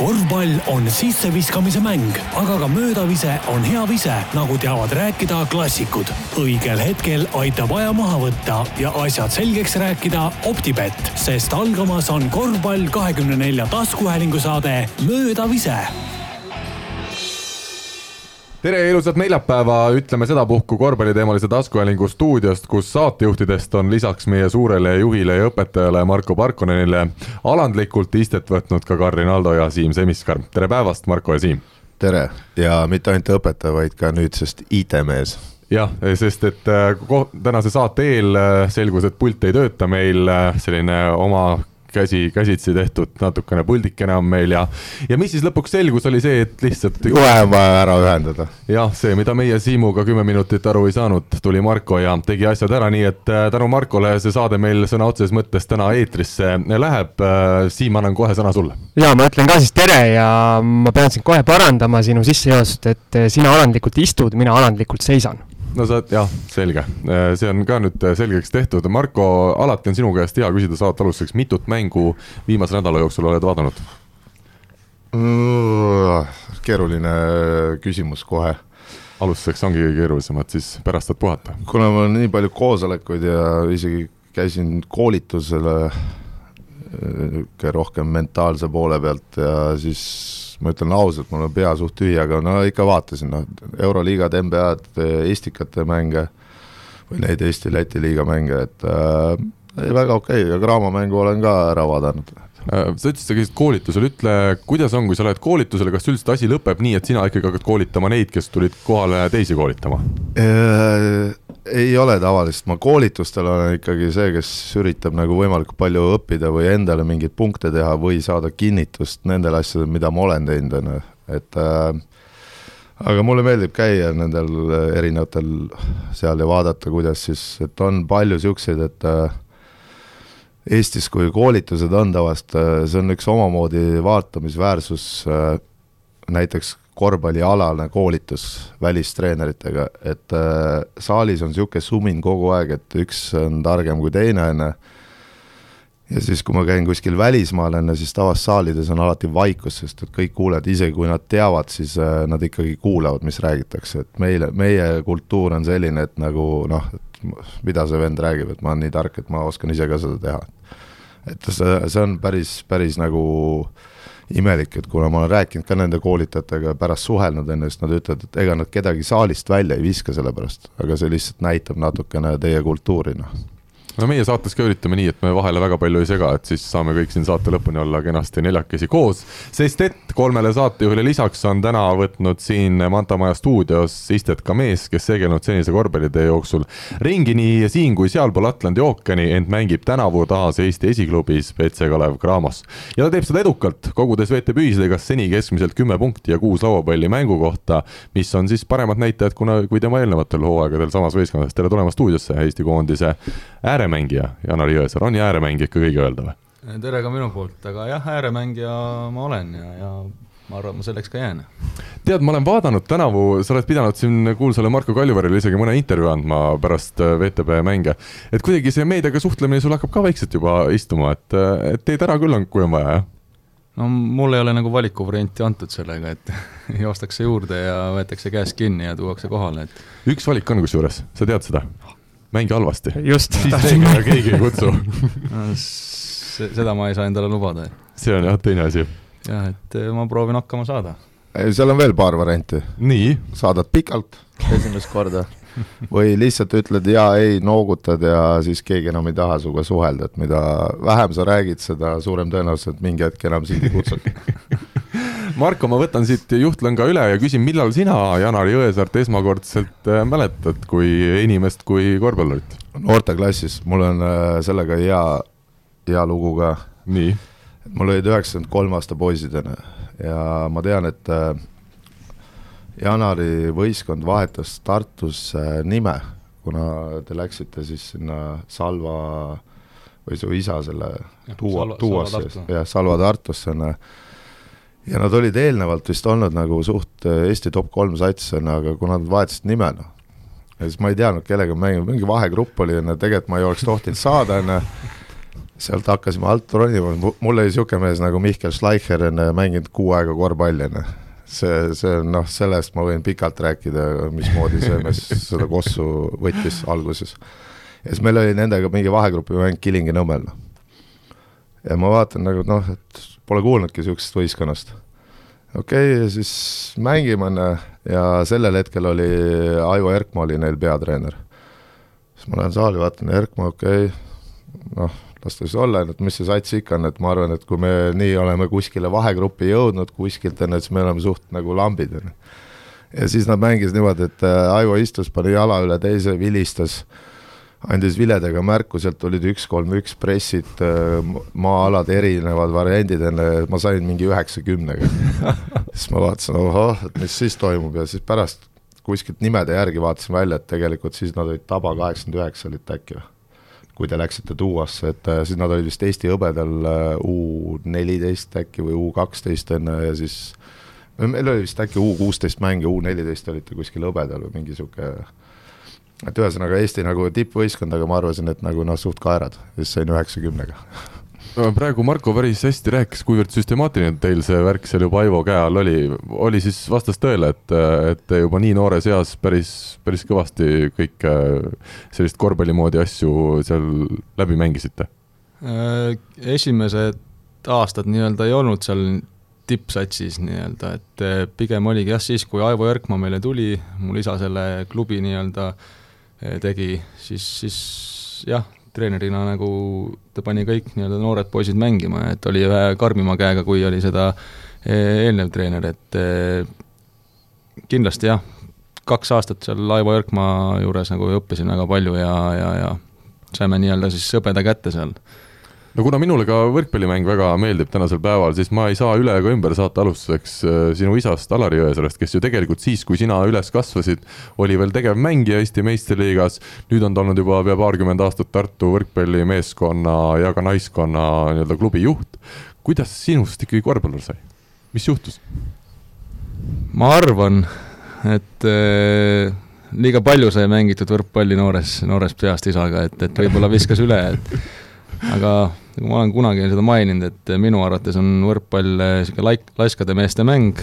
korvpall on sisseviskamise mäng, aga ka möödavise on hea vise, nagu teavad rääkida klassikud. õigel hetkel aitab aja maha võtta ja asjad selgeks rääkida Optibett, sest algamas on korvpall kahekümne nelja taskuhäälingu saade Möödavise tere ja ilusat neljapäeva, ütleme sedapuhku korvpalliteemalise taskuhäälingu stuudiost, kus saatejuhtidest on lisaks meie suurele juhile ja õpetajale Marko Parkonenile alandlikult istet võtnud ka Karin Aldo ja Siim Semiskar. tere päevast, Marko ja Siim! tere ja mitte ainult õpetaja, vaid ka nüüdsest IT-mees jah, sest et äh, tänase saate eel äh, selgus, et pult ei tööta meil, äh, selline oma käsi, käsitsi tehtud natukene puldikene on meil ja, ja mis siis lõpuks selgus, oli see, et lihtsalt. juhe on vaja ära ühendada. jah, see, mida meie Siimuga kümme minutit aru ei saanud, tuli Marko ja tegi asjad ära, nii et äh, tänu Markole see saade meil sõna otseses mõttes täna eetrisse läheb. Äh, Siim, annan kohe sõna sulle. ja ma ütlen ka siis tere ja ma pean sind kohe parandama sinu sissejuhatust, et sina alandlikult istud, mina alandlikult seisan no sa, jah, selge, äh, see on ka nüüd äh, selgeks tehtud, Marko, alati on sinu käest hea küsida saate alustuseks, mitut mängu viimase nädala jooksul oled vaadanud? keeruline küsimus kohe. alustuseks ongi kõige keerulisem, et siis pärast saad puhata. kuna mul on nii palju koosolekuid ja isegi käisin koolitusele äh, rohkem mentaalse poole pealt ja siis ma ütlen ausalt, mul on pea suht tühi, aga no ikka vaatasin, noh, Euroliigad, NBA-d, Estikate mänge või neid Eesti-Läti liiga mänge, et äh, väga okei okay., ja Graamo mängu olen ka ära vaadanud sa ütlesid, sa käisid koolitusel, ütle, kuidas on, kui sa lähed koolitusele, kas üldiselt asi lõpeb nii, et sina ikkagi hakkad koolitama neid, kes tulid kohale teisi koolitama? Äh, ei ole tavaliselt, ma koolitustel olen ikkagi see, kes üritab nagu võimalikult palju õppida või endale mingeid punkte teha või saada kinnitust nendele asjadele, mida ma olen teinud, on ju, et äh, aga mulle meeldib käia nendel erinevatel seal ja vaadata, kuidas siis, et on palju niisuguseid, et äh, Eestis, kui koolitused on tavaliselt, äh, see on üks omamoodi vaatamisväärsus äh,, näiteks korvpallialane koolitus välistreeneritega, et äh, saalis on niisugune sumin kogu aeg, et üks on targem kui teine, on ju, ja siis, kui ma käin kuskil välismaal, on ju, siis tavaliselt saalides on alati vaikus, sest et kõik kuulajad, isegi kui nad teavad, siis äh, nad ikkagi kuulavad, mis räägitakse, et meile, meie kultuur on selline, et nagu noh, et mida see vend räägib, et ma olen nii tark, et ma oskan ise ka seda teha. et see, see on päris, päris nagu imelik, et kuna ma olen rääkinud ka nende koolitajatega, pärast suhelnud enne, siis nad ütlevad, et ega nad kedagi saalist välja ei viska selle pärast, aga see lihtsalt näitab natukene teie kultuuri, noh no meie saates ka üritame nii, et me vahele väga palju ei sega, et siis saame kõik siin saate lõpuni olla kenasti neljakesi koos. sest et kolmele saatejuhile lisaks on täna võtnud siin Manta Maja stuudios istet ka mees, kes segelnud senise korvpallitee jooksul ringi nii siin kui sealpool Atlandi ookeani, ent mängib tänavu taas Eesti esiklubis BC Kalev Cramos. ja ta teeb seda edukalt, kogudes VTB ühisliigas seni keskmiselt kümme punkti ja kuus lauapalli mängu kohta, mis on siis paremad näitajad, kuna, kui tema eelnevatel hooaegadel samas võistkonnas. tere tulemast stuudiosse, Eesti koondise ääre ääremängija Janar Jõesaar, on ju ääremängija ikka kõige öelda või? tere ka minu poolt, aga jah, ääremängija ma olen ja, ja ma arvan, ma selleks ka jään. tead, ma olen vaadanud tänavu, sa oled pidanud siin kuulsale Marko Kaljuverile isegi mõne intervjuu andma pärast äh, VTB mänge. et kuidagi see meediaga suhtlemine sul hakkab ka vaikselt juba istuma, et, äh, et teed ära küll on, kui on vaja, jah? no mul ei ole nagu valikuvarianti antud sellega, et joostakse juurde ja võetakse käest kinni ja tuuakse kohale, et. üks valik on kusjuures, sa tead seda? Mängi halvasti. just. siis teiega keegi ei kutsu seda ma ei saa endale lubada. see on jah teine asi. jah, et eh, ma proovin hakkama saada. seal on veel paar varianti. nii? saadad pikalt esimest korda või lihtsalt ütled jaa, ei, noogutad ja siis keegi enam ei taha sinuga suhelda, et mida vähem sa räägid, seda suurem tõenäosus, et mingi hetk enam sind ei kutsugi Marko, ma võtan siit juhtlõnga üle ja küsin, millal sina, Janar Jõesaart, esmakordselt äh, mäletad kui inimest, kui korvpallurit? noorteklassis, mul on äh, sellega hea, hea lugu ka. nii? mul olid üheksakümmend kolm aasta poisid, on ju, ja ma tean, et äh, Janari võistkond vahetas Tartus nime, kuna te läksite siis sinna Salva või su isa selle tuua, tuuasse, jah, Salva Tartusse, on ju ja nad olid eelnevalt vist olnud nagu suht äh, Eesti top kolm sats, aga kuna nad vahetasid nime, noh, ja siis ma ei teadnud, kellega mängima, mingi vahegrupp oli, on ju, tegelikult ma ei oleks tohtinud saada, on ju, sealt hakkasime alt ronima, mul oli niisugune mees nagu Mihkel Schleicher enne mänginud kuu aega korvpalli, onju. see, see on noh, sellest ma võin pikalt rääkida, mismoodi see mees seda kossu võttis alguses. ja siis meil oli nendega mingi vahegrupi mäng Kilingi-Nõmmel. ja ma vaatan nagu noh, et pole kuulnudki niisugusest võistkonnast. okei okay,, siis mängime, onju, ja sellel hetkel oli Aivo Erkmaa oli neil peatreener. siis ma lähen saali, vaatan, Erkmaa, okei okay,, noh las ta siis olla, et mis see sats ikka on, et ma arvan, et kui me nii oleme kuskile vahegruppi jõudnud kuskilt, on ju, siis me oleme suht nagu lambid, on ju. ja siis nad mängisid niimoodi, et äh, Aivo istus, pani jala üle teise, vilistas, andis viledega märku, sealt tulid üks-kolm-üks pressid, äh, maa-alad, erinevad variandid, enne ma sain mingi üheksakümnega. Siis ma vaatasin, ohoh, et mis siis toimub ja siis pärast kuskilt nimede järgi vaatasin välja, et tegelikult siis nad olid Taba kaheksakümmend üheksa olid äkki või? Kui te läksite Tuuasse, et äh, siis nad olid vist Eesti hõbedal äh, U neliteist äkki või U kaksteist enne ja siis meil oli vist äkki U kuusteist mäng ja U neliteist olite kuskil hõbedal või mingi sihuke et ühesõnaga Eesti nagu tippvõistkond, aga ma arvasin, et nagu noh, suht kaerad, siis sain üheksakümnega. Praegu Marko päris hästi rääkis, kuivõrd süstemaatiline teil see värk seal juba Aivo käe all oli, oli siis vastas tõele, et, et te juba nii noores eas päris, päris kõvasti kõike sellist korvpalli moodi asju seal läbi mängisite? Äh, esimesed aastad nii-öelda ei olnud seal tippsatsis nii-öelda, et äh, pigem oligi jah, siis kui Aivo Erkmaa meile tuli, mul isa selle klubi nii-öelda äh, tegi, siis, siis jah, treenerina nagu ta pani kõik nii-öelda noored poisid mängima, et oli ühe karmima käega, kui oli seda e, eelnev treener, et e, kindlasti jah, kaks aastat seal Aivo Jõrkmaa juures nagu õppisin väga palju ja, ja, ja saime nii-öelda siis hõbeda kätte seal no kuna minule ka võrkpallimäng väga meeldib tänasel päeval, siis ma ei saa üle ega ümber saate alustuseks äh, sinu isast Alari Jõesalust, kes ju tegelikult siis, kui sina üles kasvasid, oli veel tegevmängija Eesti meistriliigas. nüüd on ta olnud juba pea paarkümmend aastat Tartu võrkpallimeeskonna ja ka naiskonna nii-öelda klubi juht. kuidas sinust ikkagi korvpallur sai, mis juhtus? ma arvan, et äh, liiga palju sai mängitud võrkpalli noores, noorest peast isaga, et, et võib-olla viskas üle, et aga ma olen kunagi seda maininud, et minu arvates on võrkpall niisugune laik-, laiskade meeste mäng.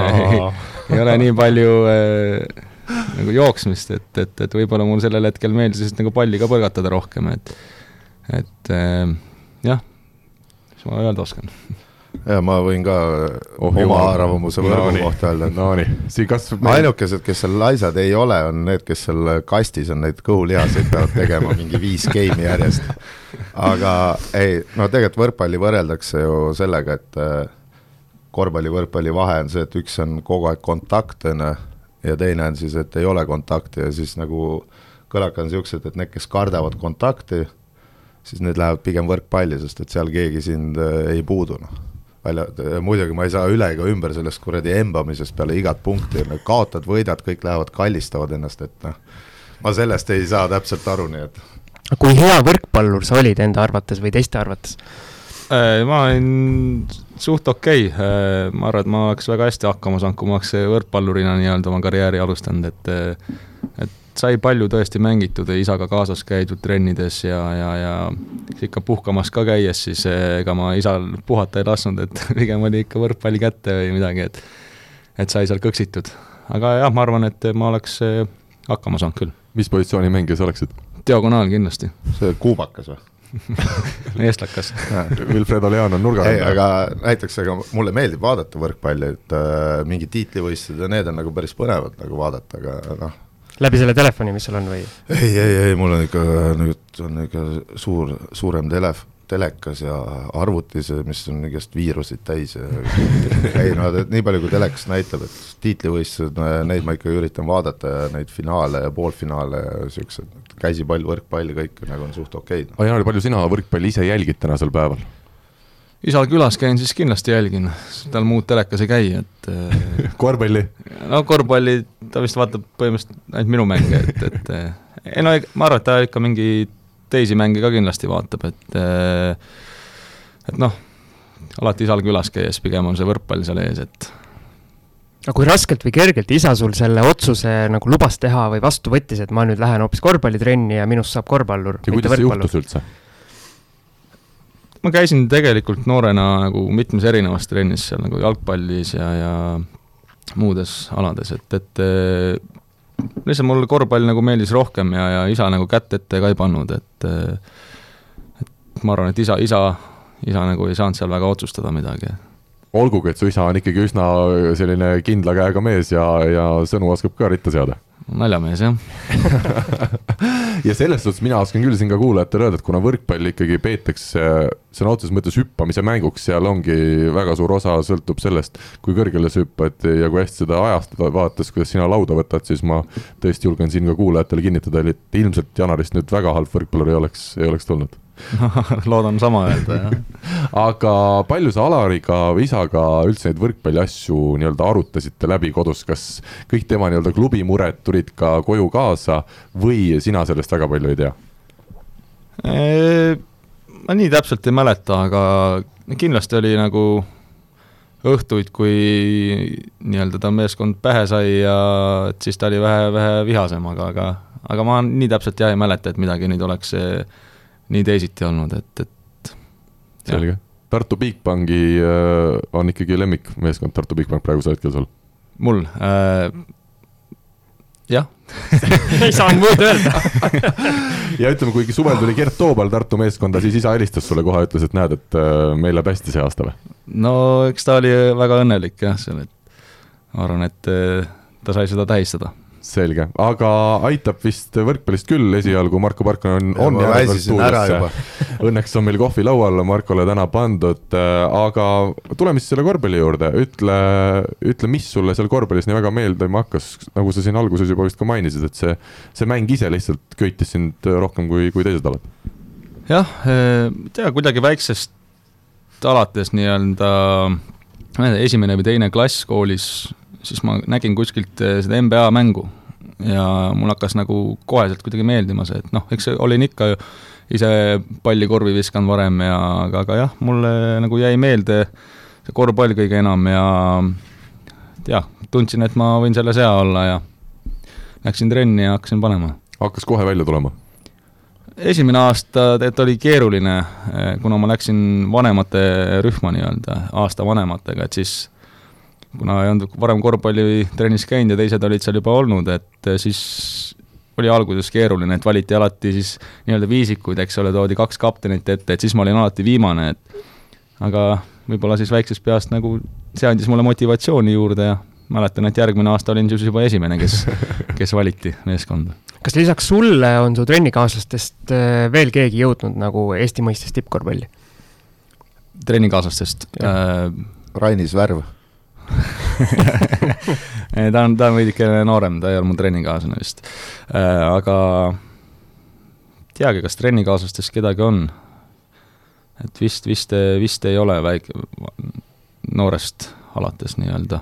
ei ole nii palju äh, nagu jooksmist, et, et, et võib-olla mul sellel hetkel meeldis lihtsalt nagu palli ka põrgatada rohkem, et, et äh, jah, mis ma öelda oskan ja ma võin ka oh, oma jumal. arvamuse võrgu no, kohta öelda. Nonii, siin kasvab ainukesed, kes seal laisad ei ole, on need, kes seal kastis on, neid kõhulihaseid peavad tegema mingi viis geimi järjest. aga ei, no tegelikult võrkpalli võrreldakse ju sellega, et äh, korvpalli, võrkpalli vahe on see, et üks on kogu aeg kontakt, on ju, ja teine on siis, et ei ole kontakti ja siis nagu kõlakad on niisugused, et need, kes kardavad kontakti, siis need lähevad pigem võrkpalli, sest et seal keegi sind äh, ei puudu, noh välja, muidugi ma ei saa üle ega ümber sellest kuradi embamisest peale igat punkti, kaotad, võidad, kõik lähevad kallistavad ennast, et noh, ma sellest ei saa täpselt aru, nii et. kui hea võrkpallur sa olid enda arvates või teiste arvates? Äh, ma olin suht okei okay., äh, ma arvan, et ma oleks väga hästi hakkama saanud, kui ma oleks võrkpallurina nii-öelda oma karjääri alustanud, et äh, et sai palju tõesti mängitud, isaga kaasas käidud trennides ja, ja, ja ikka puhkamas ka käies, siis eh, ega ma isal puhata ei lasknud, et pigem oli ikka võrkpalli kätte või midagi, et et sai seal kõksitud. aga jah, ma arvan, et ma oleks eh, hakkama saanud küll. mis positsiooni mängija sa oleksid? diagonaal kindlasti. see kuubakas või? eestlakas Wilfredo Leon on nurga all. aga näiteks, ega mulle meeldib vaadata võrkpalli, et äh, mingid tiitlivõistlused ja need on nagu päris põnevad nagu vaadata, aga noh läbi selle telefoni, mis sul on või? ei, ei, ei, mul on ikka nüüd on ikka suur, suurem telef-, telekas ja arvutis, mis on igast viiruseid täis ja ei no nii palju, kui telekas näitab, et tiitlivõistlused, neid ma ikka üritan vaadata ja neid finaale ja poolfinaale ja siuksed, käsipall, võrkpall, kõik nagu on suht okeid. aga Jaanil, palju sina võrkpalli ise jälgid tänasel päeval? isal külas käin, siis kindlasti jälgin, tal muud telekas ei käi, et äh, korvpalli? no korvpalli, ta vist vaatab põhimõtteliselt ainult minu mänge, et, et äh, ei no ma arvan, et ta ikka mingi teisi mänge ka kindlasti vaatab, et äh, et noh, alati isal külas käies pigem on see võrkpall seal ees, et aga kui raskelt või kergelt isa sul selle otsuse nagu lubas teha või vastu võttis, et ma nüüd lähen hoopis korvpallitrenni ja minust saab korvpallur? ja kuidas see juhtus üldse? ma käisin tegelikult noorena nagu mitmes erinevas trennis seal nagu jalgpallis ja, ja muudes alades, et, et eh, lihtsalt mulle korvpall nagu meeldis rohkem ja, ja isa nagu kätt ette ka ei pannud, et eh, et ma arvan, et isa, isa, isa nagu ei saanud seal väga otsustada midagi. Olgugi, et su isa on ikkagi üsna selline kindla käega mees ja, ja sõnu oskab ka ritta seada naljamees, jah. Ja selles suhtes mina oskan küll siin ka kuulajatele öelda, et kuna võrkpalli ikkagi peetakse sõna otseses mõttes hüppamise mänguks, seal ongi väga suur osa sõltub sellest, kui kõrgele sa hüppad ja kui hästi seda ajastada, vaadates, kuidas sina lauda võtad, siis ma tõesti julgen siin ka kuulajatele kinnitada, et ilmselt Janarist nüüd väga halb võrkpallur ei oleks, ei oleks tulnud loodan sama öelda, jah. aga palju sa Alariga, isaga üldse neid võrkpalliasju nii-öelda arutasite läbi kodus, kas kõik tema nii-öelda klubi mured tulid ka koju kaasa või sina sellest väga palju ei tea? ma nii täpselt ei mäleta, aga kindlasti oli nagu õhtuid, kui nii-öelda ta meeskond pähe sai ja et siis ta oli vähe, vähe vihasem, aga, aga aga ma nii täpselt jah ei mäleta, et midagi nüüd oleks nii teisiti olnud, et, et selge. Tartu Bigbanki äh, on ikkagi lemmikmeeskond, Tartu Bigbank praegusel hetkel sul? mul äh,, jah ei saanud muud öelda ja ütleme, kuigi suvel tuli Gert Toobal Tartu meeskonda, siis isa helistas sulle kohe, ütles, et näed, et äh, meil läheb hästi see aasta või? no eks ta oli väga õnnelik jah, seal, et ma arvan, et äh, ta sai seda tähistada selge, aga aitab vist võrkpallist küll esialgu, Marko Parkon on, on jäänud stuudiosse. Õnneks on meil kohvi laual Markole täna pandud, äh, aga tuleme siis selle korvpalli juurde, ütle, ütle, mis sulle seal korvpallis nii väga meeldima hakkas, nagu sa siin alguses juba vist ka mainisid, et see, see mäng ise lihtsalt köitis sind rohkem kui, kui teised alad? jah, ei tea, kuidagi väiksest alates nii-öelda esimene või teine klass koolis siis ma nägin kuskilt eh, seda NBA mängu ja mul hakkas nagu koheselt kuidagi meeldima see, et noh, eks olin ikka ju ise palli korvi viskanud varem ja aga, aga jah, mulle nagu jäi meelde see korvpall kõige enam ja jah, tundsin, et ma võin selles hea olla ja läksin trenni ja hakkasin panema. hakkas kohe välja tulema? esimene aasta tegelikult oli keeruline, eh, kuna ma läksin vanemate rühma nii-öelda, aasta vanematega, et siis kuna ei olnud varem korvpallitrennis käinud ja teised olid seal juba olnud, et eh, siis oli alguses keeruline, et valiti alati siis nii-öelda viisikuid, eks ole, toodi kaks kaptenit ette, et siis ma olin alati viimane, et aga võib-olla siis väiksest peast nagu see andis mulle motivatsiooni juurde ja mäletan, et järgmine aasta olin siis juba esimene, kes, kes valiti meeskonda. kas lisaks sulle on su trennikaaslastest eh, veel keegi jõudnud nagu Eesti mõistes tippkorvpalli? trennikaaslastest? Äh, Rainis Värv ta on, ta on veidike noorem, ta ei ole mu trennikaaslane vist äh,. aga teagi, kas trennikaaslastest kedagi on. et vist, vist, vist ei ole väike, noorest alates nii-öelda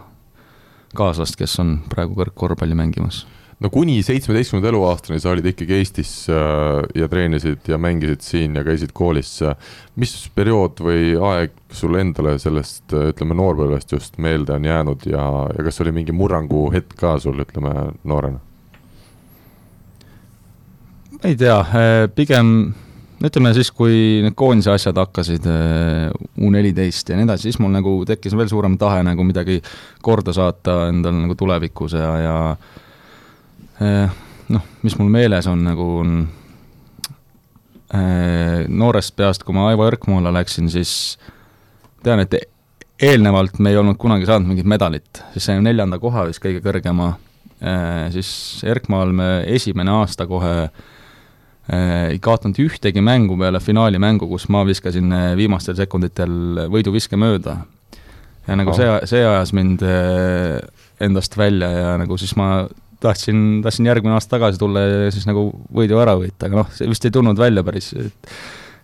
kaaslast, kes on praegu kõrgkorvpalli mängimas no kuni seitsmeteistkümnenda eluaastani sa olid ikkagi Eestis äh, ja treenisid ja mängisid siin ja käisid koolis. mis periood või aeg sulle endale sellest, äh, ütleme, noorpõlvest just meelde on jäänud ja, ja kas oli mingi murrangu hetk ka sul, ütleme, noorena? ei tea, äh, pigem ütleme siis, kui need koondise asjad hakkasid, U neliteist ja nii edasi, siis mul nagu tekkis veel suurem tahe nagu midagi korda saata endal nagu tulevikus ja, ja noh, mis mul meeles on, nagu on eh, noorest peast, kui ma Aivo Erkmaale läksin, siis tean, et eelnevalt me ei olnud kunagi saanud mingit medalit, siis saime neljanda koha vist kõige kõrgema, eh, siis Erkmaal me esimene aasta kohe ei kaotanud ühtegi mängu peale finaalimängu, kus ma viskasin viimastel sekunditel võiduviske mööda. ja nagu see, see ajas mind endast välja ja nagu siis ma tahtsin, tahtsin järgmine aasta tagasi tulla ja siis nagu võidu ära võita, aga noh, see vist ei tulnud välja päris, et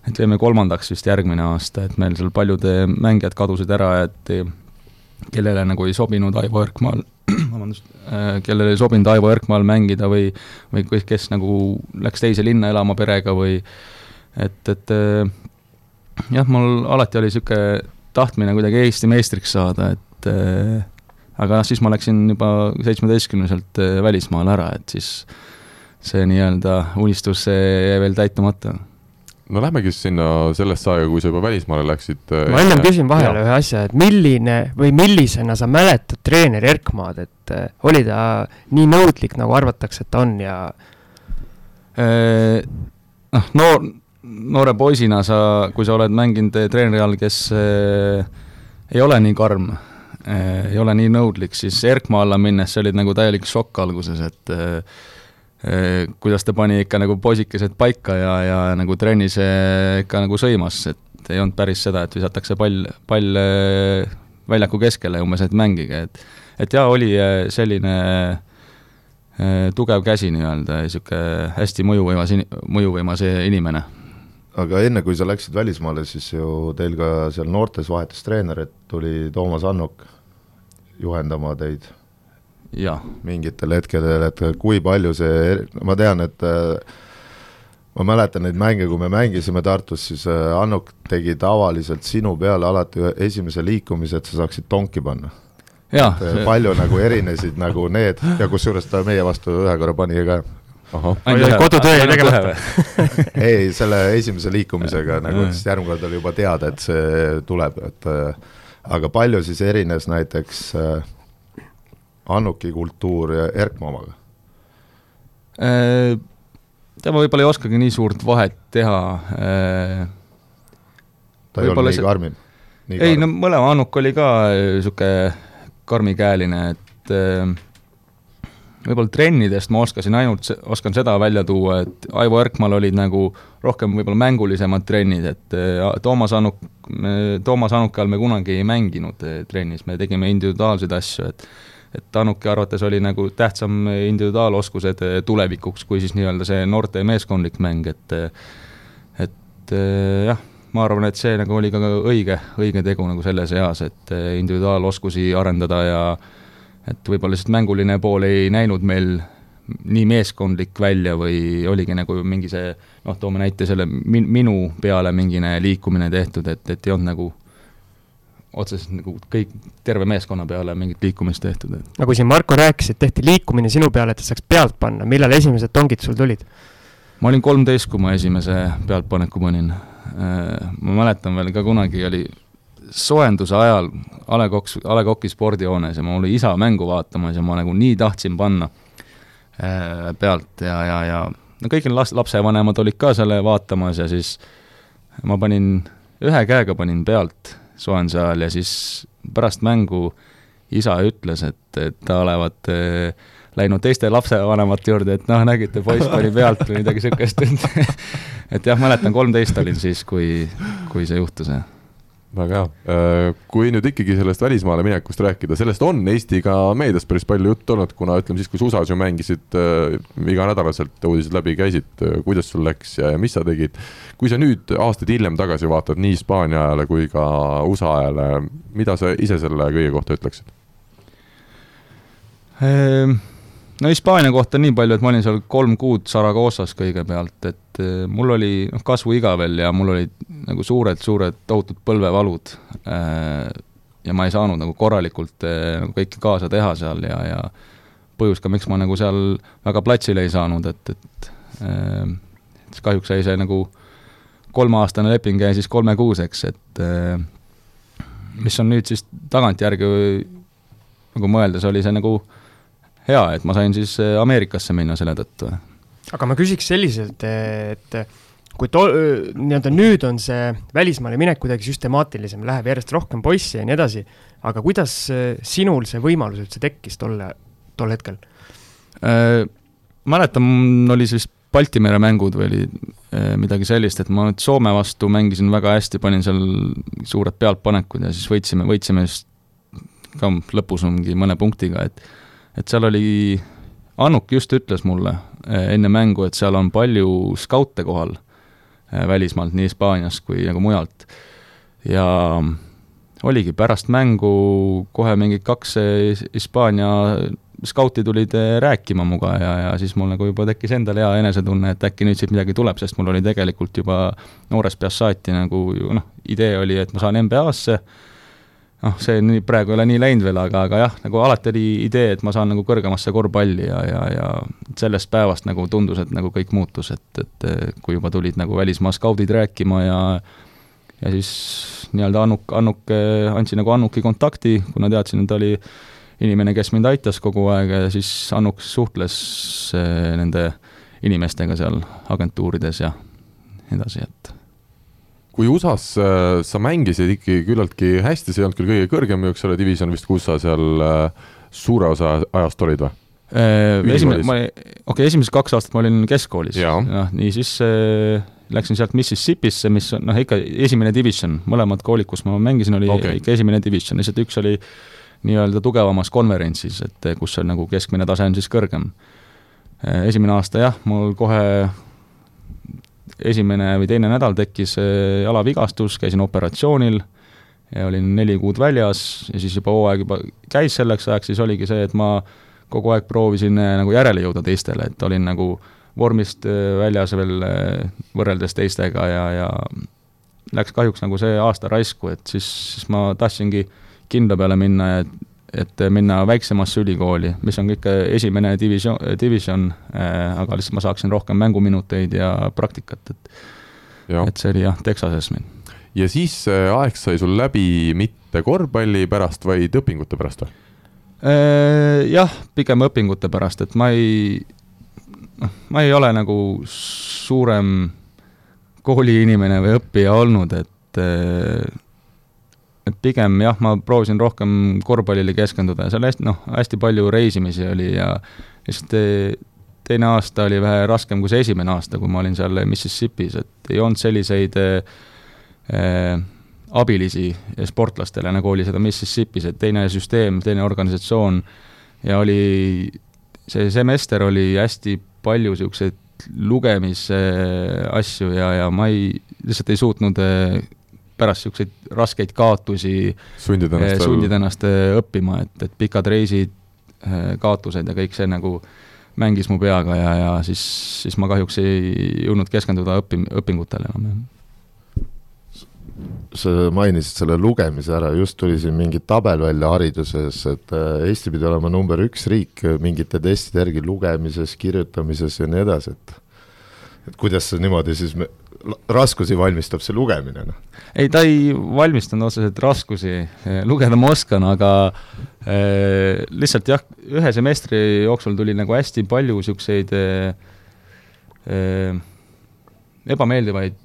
et jäime kolmandaks vist järgmine aasta, et meil seal paljud mängijad kadusid ära, et kellele nagu ei sobinud Aivo Erkmaal, vabandust, äh, kellele ei sobinud Aivo Erkmaal mängida või või kes, kes nagu läks teise linna elama perega või et, et äh, jah, mul alati oli niisugune tahtmine kuidagi Eesti meistriks saada, et äh, aga noh, siis ma läksin juba seitsmeteistkümneselt eh, välismaale ära, et siis see nii-öelda unistus jäi veel täitumata. no lähmegi siis sinna sellesse aega, kui sa juba välismaale läksid. ma ennem küsin vahele ühe asja, et milline või millisena sa mäletad treener Erkmaad, et äh, oli ta nii nõudlik, nagu arvatakse, et ta on ja noh, noor, noore poisina sa, kui sa oled mänginud treeneri all, kes ei ole nii karm ei ole nii nõudlik, siis Erkmaa alla minnes see oli nagu täielik šokk alguses, et äh, äh kuidas ta pani ikka nagu poisikesed paika ja, ja nagu trennis äh, ikka nagu sõimas, et ei olnud päris seda, et visatakse pall, pall äh, väljaku keskele umbes, et mängige, et et jaa, oli selline äh, Äh, tugev käsi nii-öelda niisugune hästi mõjuvõimas, mõjuvõimas inimene. aga enne, kui sa läksid välismaale, siis ju teil ka seal noortes vahetus treener, et tuli Toomas Annuk juhendama teid? Mingitel hetkedel, et kui palju see, ma tean, et äh, ma mäletan neid mänge, kui me mängisime Tartus, siis äh, Annuk tegi tavaliselt sinu peale alati esimese liikumise, et sa saaksid tonki panna. Et see... palju nagu erinesid nagu need ja kusjuures ta meie vastu ühe korra pani ka. kodutöö jäi tegemata. ei, selle esimese liikumisega nagu, siis järgmine kord oli juba teada, et see tuleb, et äh, aga palju siis erines näiteks äh, Annuki kultuur ja Erkmaa omaga? Äh, tema võib-olla ei oskagi nii suurt vahet teha. ta ei olnud nii karmim? ei no mõlema Annuk oli ka niisugune karmikäeline, et äh, võib-olla trennidest ma oskasin ainult, oskan seda välja tuua, et Aivo Erkmal olid nagu rohkem võib-olla mängulisemad trennid, et äh, Toomas Annuk, Toomas Annuki all me kunagi ei mänginud äh, trennis, me tegime individuaalseid asju, et et Annuki arvates oli nagu tähtsam individuaaloskused tulevikuks, kui siis nii-öelda see noorte meeskondlik mäng, et et jah ma arvan, et see nagu oli ka õige, õige tegu nagu selles eas, et individuaaloskusi arendada ja et võib-olla lihtsalt mänguline pool ei näinud meil nii meeskondlik välja või oligi nagu mingi see noh, toome näite selle min-, minu peale mingine liikumine tehtud, et, et ei olnud nagu otseselt nagu kõik, terve meeskonna peale mingit liikumist tehtud, et nagu siin Marko rääkis, et tehti liikumine sinu peale, et saaks pealt panna, millal esimesed tongid sul tulid? ma olin kolmteist, kui ma esimese pealtpaneku panin Äh, ma mäletan veel ka kunagi oli soojenduse ajal A Le Coq, A Le Coqi spordihoones ja mul oli isa mängu vaatamas ja ma nagu nii tahtsin panna äh, pealt ja, ja, ja no kõik las-, lapsevanemad olid ka selle vaatamas ja siis ma panin, ühe käega panin pealt soojenduse ajal ja siis pärast mängu isa ütles, et, et ta olevat äh, läinud teiste lapsevanemate juurde, et noh, nägite, poiss pani pealt või midagi niisugust, et et jah, mäletan, kolmteist olin siis, kui, kui see juhtus, jah väga hea, äh, kui nüüd ikkagi sellest välismaale minekust rääkida, sellest on Eesti ka meedias päris palju juttu olnud, kuna ütleme siis, kui sa USA-s ju mängisid äh, iganädalaselt uudised läbi käisid, äh, kuidas sul läks ja, ja mis sa tegid. kui sa nüüd aastaid hiljem tagasi vaatad nii Hispaania ajale kui ka USA ajale, mida sa ise selle kõige kohta ütleksid ehm,? No Hispaania kohta nii palju, et ma olin seal kolm kuud Saragossas kõigepealt, et eh, mul oli noh, kasvuiga veel ja mul olid nagu suured-suured tohutud põlvevalud. Eh, ja ma ei saanud nagu korralikult eh, nagu kõike kaasa teha seal ja, ja põhjus ka, miks ma nagu seal väga platsile ei saanud, et, et siis kahjuks jäi see nagu kolmeaastane leping jäi siis kolmekuuseks, et mis on nüüd siis tagantjärgi nagu mõeldes, oli see nagu äh, hea, et ma sain siis äh, Ameerikasse minna selle tõttu. aga ma küsiks selliselt, et kui to-, nii-öelda nüüd on see välismaale minek kuidagi süstemaatilisem, läheb järjest rohkem poisse ja nii edasi, aga kuidas äh, sinul see võimalus üldse tekkis tolle, tol hetkel äh,? mäletan, oli siis Balti mere mängud või oli äh, midagi sellist, et ma nüüd Soome vastu mängisin väga hästi, panin seal suured pealtpanekud ja siis võitsime, võitsime just ka lõpus mingi mõne punktiga, et et seal oli, Annuk just ütles mulle eh, enne mängu, et seal on palju skaute kohal eh, välismaalt, nii Hispaaniast kui nagu mujalt. ja oligi, pärast mängu kohe mingid kaks eh, Hispaania skauti tulid rääkima minuga ja, ja siis mul nagu juba tekkis endal hea enesetunne, et äkki nüüd siit midagi tuleb, sest mul oli tegelikult juba noorest peast saati nagu noh, idee oli, et ma saan NBA-sse, noh, see nii, praegu ei ole nii läinud veel, aga, aga jah, nagu alati oli idee, et ma saan nagu kõrgemasse korvpalli ja, ja, ja sellest päevast nagu tundus, et nagu kõik muutus, et, et kui juba tulid nagu välismaa skaudid rääkima ja ja siis nii-öelda Annuk, Annuk, andsin nagu Annuki kontakti, kuna teadsin, et ta oli inimene, kes mind aitas kogu aeg ja siis Annuk suhtles eh, nende inimestega seal agentuurides ja edasi, et kui USA-s äh, sa mängisid ikkagi küllaltki hästi, see ei olnud küll kõige kõrgem eks ole, division vist, kus sa seal äh, suure osa ajast olid või? Äh, esimene, ma, okei okay,, esimesed kaks aastat ma olin keskkoolis, noh, nii siis äh, läksin sealt Mississippisse, mis on noh, ikka esimene division, mõlemad koolid, kus ma mängisin, oli okay. ikka esimene division, lihtsalt üks oli nii-öelda tugevamas konverentsis, et kus on nagu keskmine tase on siis kõrgem. esimene aasta jah, mul kohe esimene või teine nädal tekkis äh, jalavigastus, käisin operatsioonil ja olin neli kuud väljas ja siis juba hooaeg juba käis selleks ajaks, siis oligi see, et ma kogu aeg proovisin äh, nagu järele jõuda teistele, et olin nagu vormist äh, väljas veel võrreldes teistega ja, ja läks kahjuks nagu see aasta raisku, et siis, siis ma tahtsingi kindla peale minna ja et minna väiksemasse ülikooli, mis on kõik esimene divisioon, division äh,, aga lihtsalt ma saaksin rohkem mänguminuteid ja praktikat, et ja. et see oli jah, Texases meil. ja siis aeg sai sul läbi mitte korvpalli pärast, vaid õpingute pärast või äh,? Jah, pigem õpingute pärast, et ma ei, noh, ma ei ole nagu suurem kooliinimene või õppija olnud, et äh, et pigem jah, ma proovisin rohkem korvpallile keskenduda ja seal hästi, noh, hästi palju reisimisi oli ja lihtsalt teine aasta oli vähe raskem kui see esimene aasta, kui ma olin seal Mississippis, et ei olnud selliseid äh, abilisi sportlastele, nagu oli seda Mississippis, et teine süsteem, teine organisatsioon ja oli, see semester oli hästi palju niisuguseid lugemisasju ja, ja ma ei, lihtsalt ei suutnud pärast niisuguseid raskeid kaotusi sundida ennast, eh, sundida ennast eh, õppima, et, et pikad reisid, eh, kaotused ja kõik see nagu mängis mu peaga ja, ja siis, siis ma kahjuks ei jõudnud keskenduda õpi-, õpingutele enam, jah. Sa mainisid selle lugemise ära, just tuli siin mingi tabel välja hariduses, et Eesti pidi olema number üks riik mingite testide järgi lugemises, kirjutamises ja nii edasi, et et kuidas see niimoodi siis me, raskusi valmistab see lugemine, noh? ei, ta ei valmistanud otseselt raskusi, lugeda ma oskan, aga äh, lihtsalt jah, ühe semestri jooksul tuli nagu hästi palju niisuguseid äh, äh, ebameeldivaid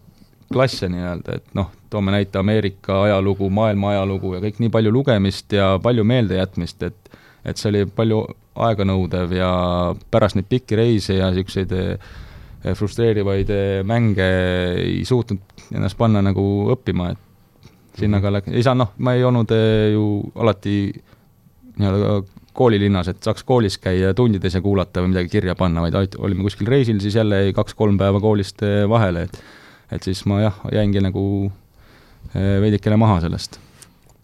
klasse nii-öelda, et noh, toome näite Ameerika ajalugu, maailma ajalugu ja kõik nii palju lugemist ja palju meeldejätmist, et et see oli palju aeganõudev ja pärast neid pikki reise ja niisuguseid äh, Eh, frustreerivaid eh, mänge ei suutnud ennast panna nagu õppima, et sinna ka läks, ei saa noh, ma ei olnud eh, ju alati nii-öelda koolilinnas, et saaks koolis käia tundides ja kuulata või midagi kirja panna, vaid olime kuskil reisil, siis jälle jäi kaks-kolm päeva koolist vahele, et et siis ma jah, jäingi nagu veidikene maha sellest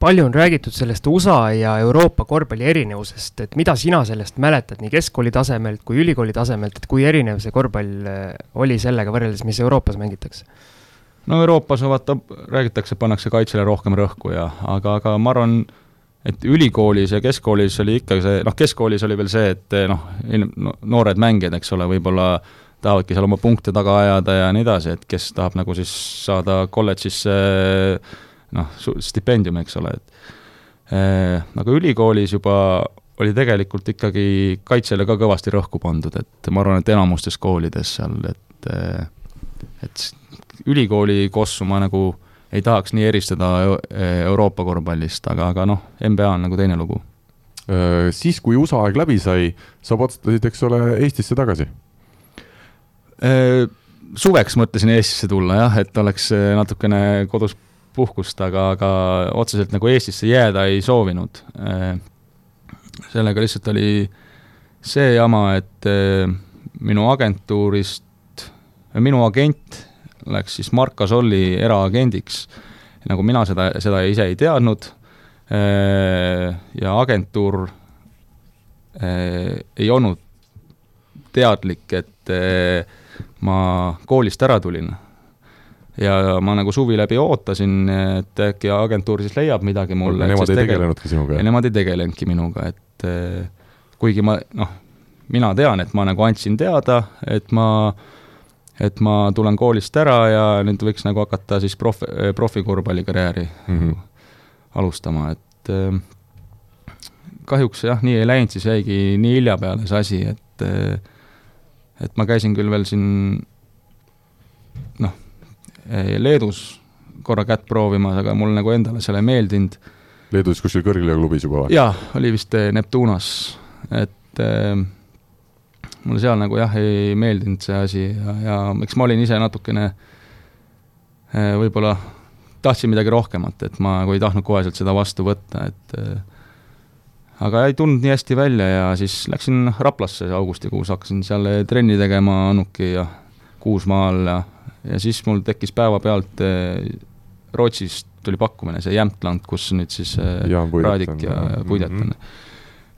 palju on räägitud sellest USA ja Euroopa korvpalli erinevusest, et mida sina sellest mäletad nii keskkooli tasemelt kui ülikooli tasemelt, et kui erinev see korvpall äh, oli sellega võrreldes, mis Euroopas mängitakse? no Euroopas vaata, räägitakse, pannakse kaitsele rohkem rõhku ja, aga, aga ma arvan, et ülikoolis ja keskkoolis oli ikka see, noh, keskkoolis oli veel see, et noh, noored mängijad, eks ole, võib-olla tahavadki seal oma punkte taga ajada ja nii edasi, et kes tahab nagu siis saada kolledžisse äh, noh, stipendium, eks ole, et äh, aga ülikoolis juba oli tegelikult ikkagi kaitsele ka kõvasti rõhku pandud, et ma arvan, et enamustes koolides seal, et äh, et ülikooli kossu ma nagu ei tahaks nii eristada Euroopa korvpallist, aga, aga noh, NBA on nagu teine lugu. Äh, siis, kui USA aeg läbi sai, sa otsustasid, eks ole, Eestisse tagasi? Suveks mõtlesin Eestisse tulla jah, et oleks natukene kodus puhkust, aga, aga otseselt nagu Eestisse jääda ei soovinud. sellega lihtsalt oli see jama, et eh, minu agentuurist, minu agent läks siis Mark Asolli eraagendiks, nagu mina seda, seda ise ei teadnud ja agentuur ei olnud teadlik, et ma koolist ära tulin ja ma nagu suvi läbi ootasin, et äkki agentuur siis leiab midagi mulle. Nemad ei tegelenudki sinuga? nemad ei tegelenudki minuga, et kuigi ma noh, mina tean, et ma nagu andsin teada, et ma, et ma tulen koolist ära ja nüüd võiks nagu hakata siis profi, profikorvpallikarjääri mm -hmm. alustama, et kahjuks jah, nii ei läinud, siis jäigi nii hilja peale see asi, et et ma käisin küll veel siin noh, Leedus korra kätt proovimas, aga mul nagu endale seal ei meeldinud. Leedus kuskil kõrgliigaklubis juba või? jaa, oli vist Neptunas, et äh, mulle seal nagu jah, ei meeldinud see asi ja, ja eks ma olin ise natukene eh, võib-olla tahtsin midagi rohkemat, et ma nagu ei tahtnud koheselt seda vastu võtta, et eh, aga ei tulnud nii hästi välja ja siis läksin Raplasse augustikuus, hakkasin seal trenni tegema Annuki ja Kuusmaal ja, ja siis mul tekkis päevapealt eh, Rootsist tuli pakkumine, see Jämtland, kus nüüd siis Jaan Raadik ja Puidet on mm. -hmm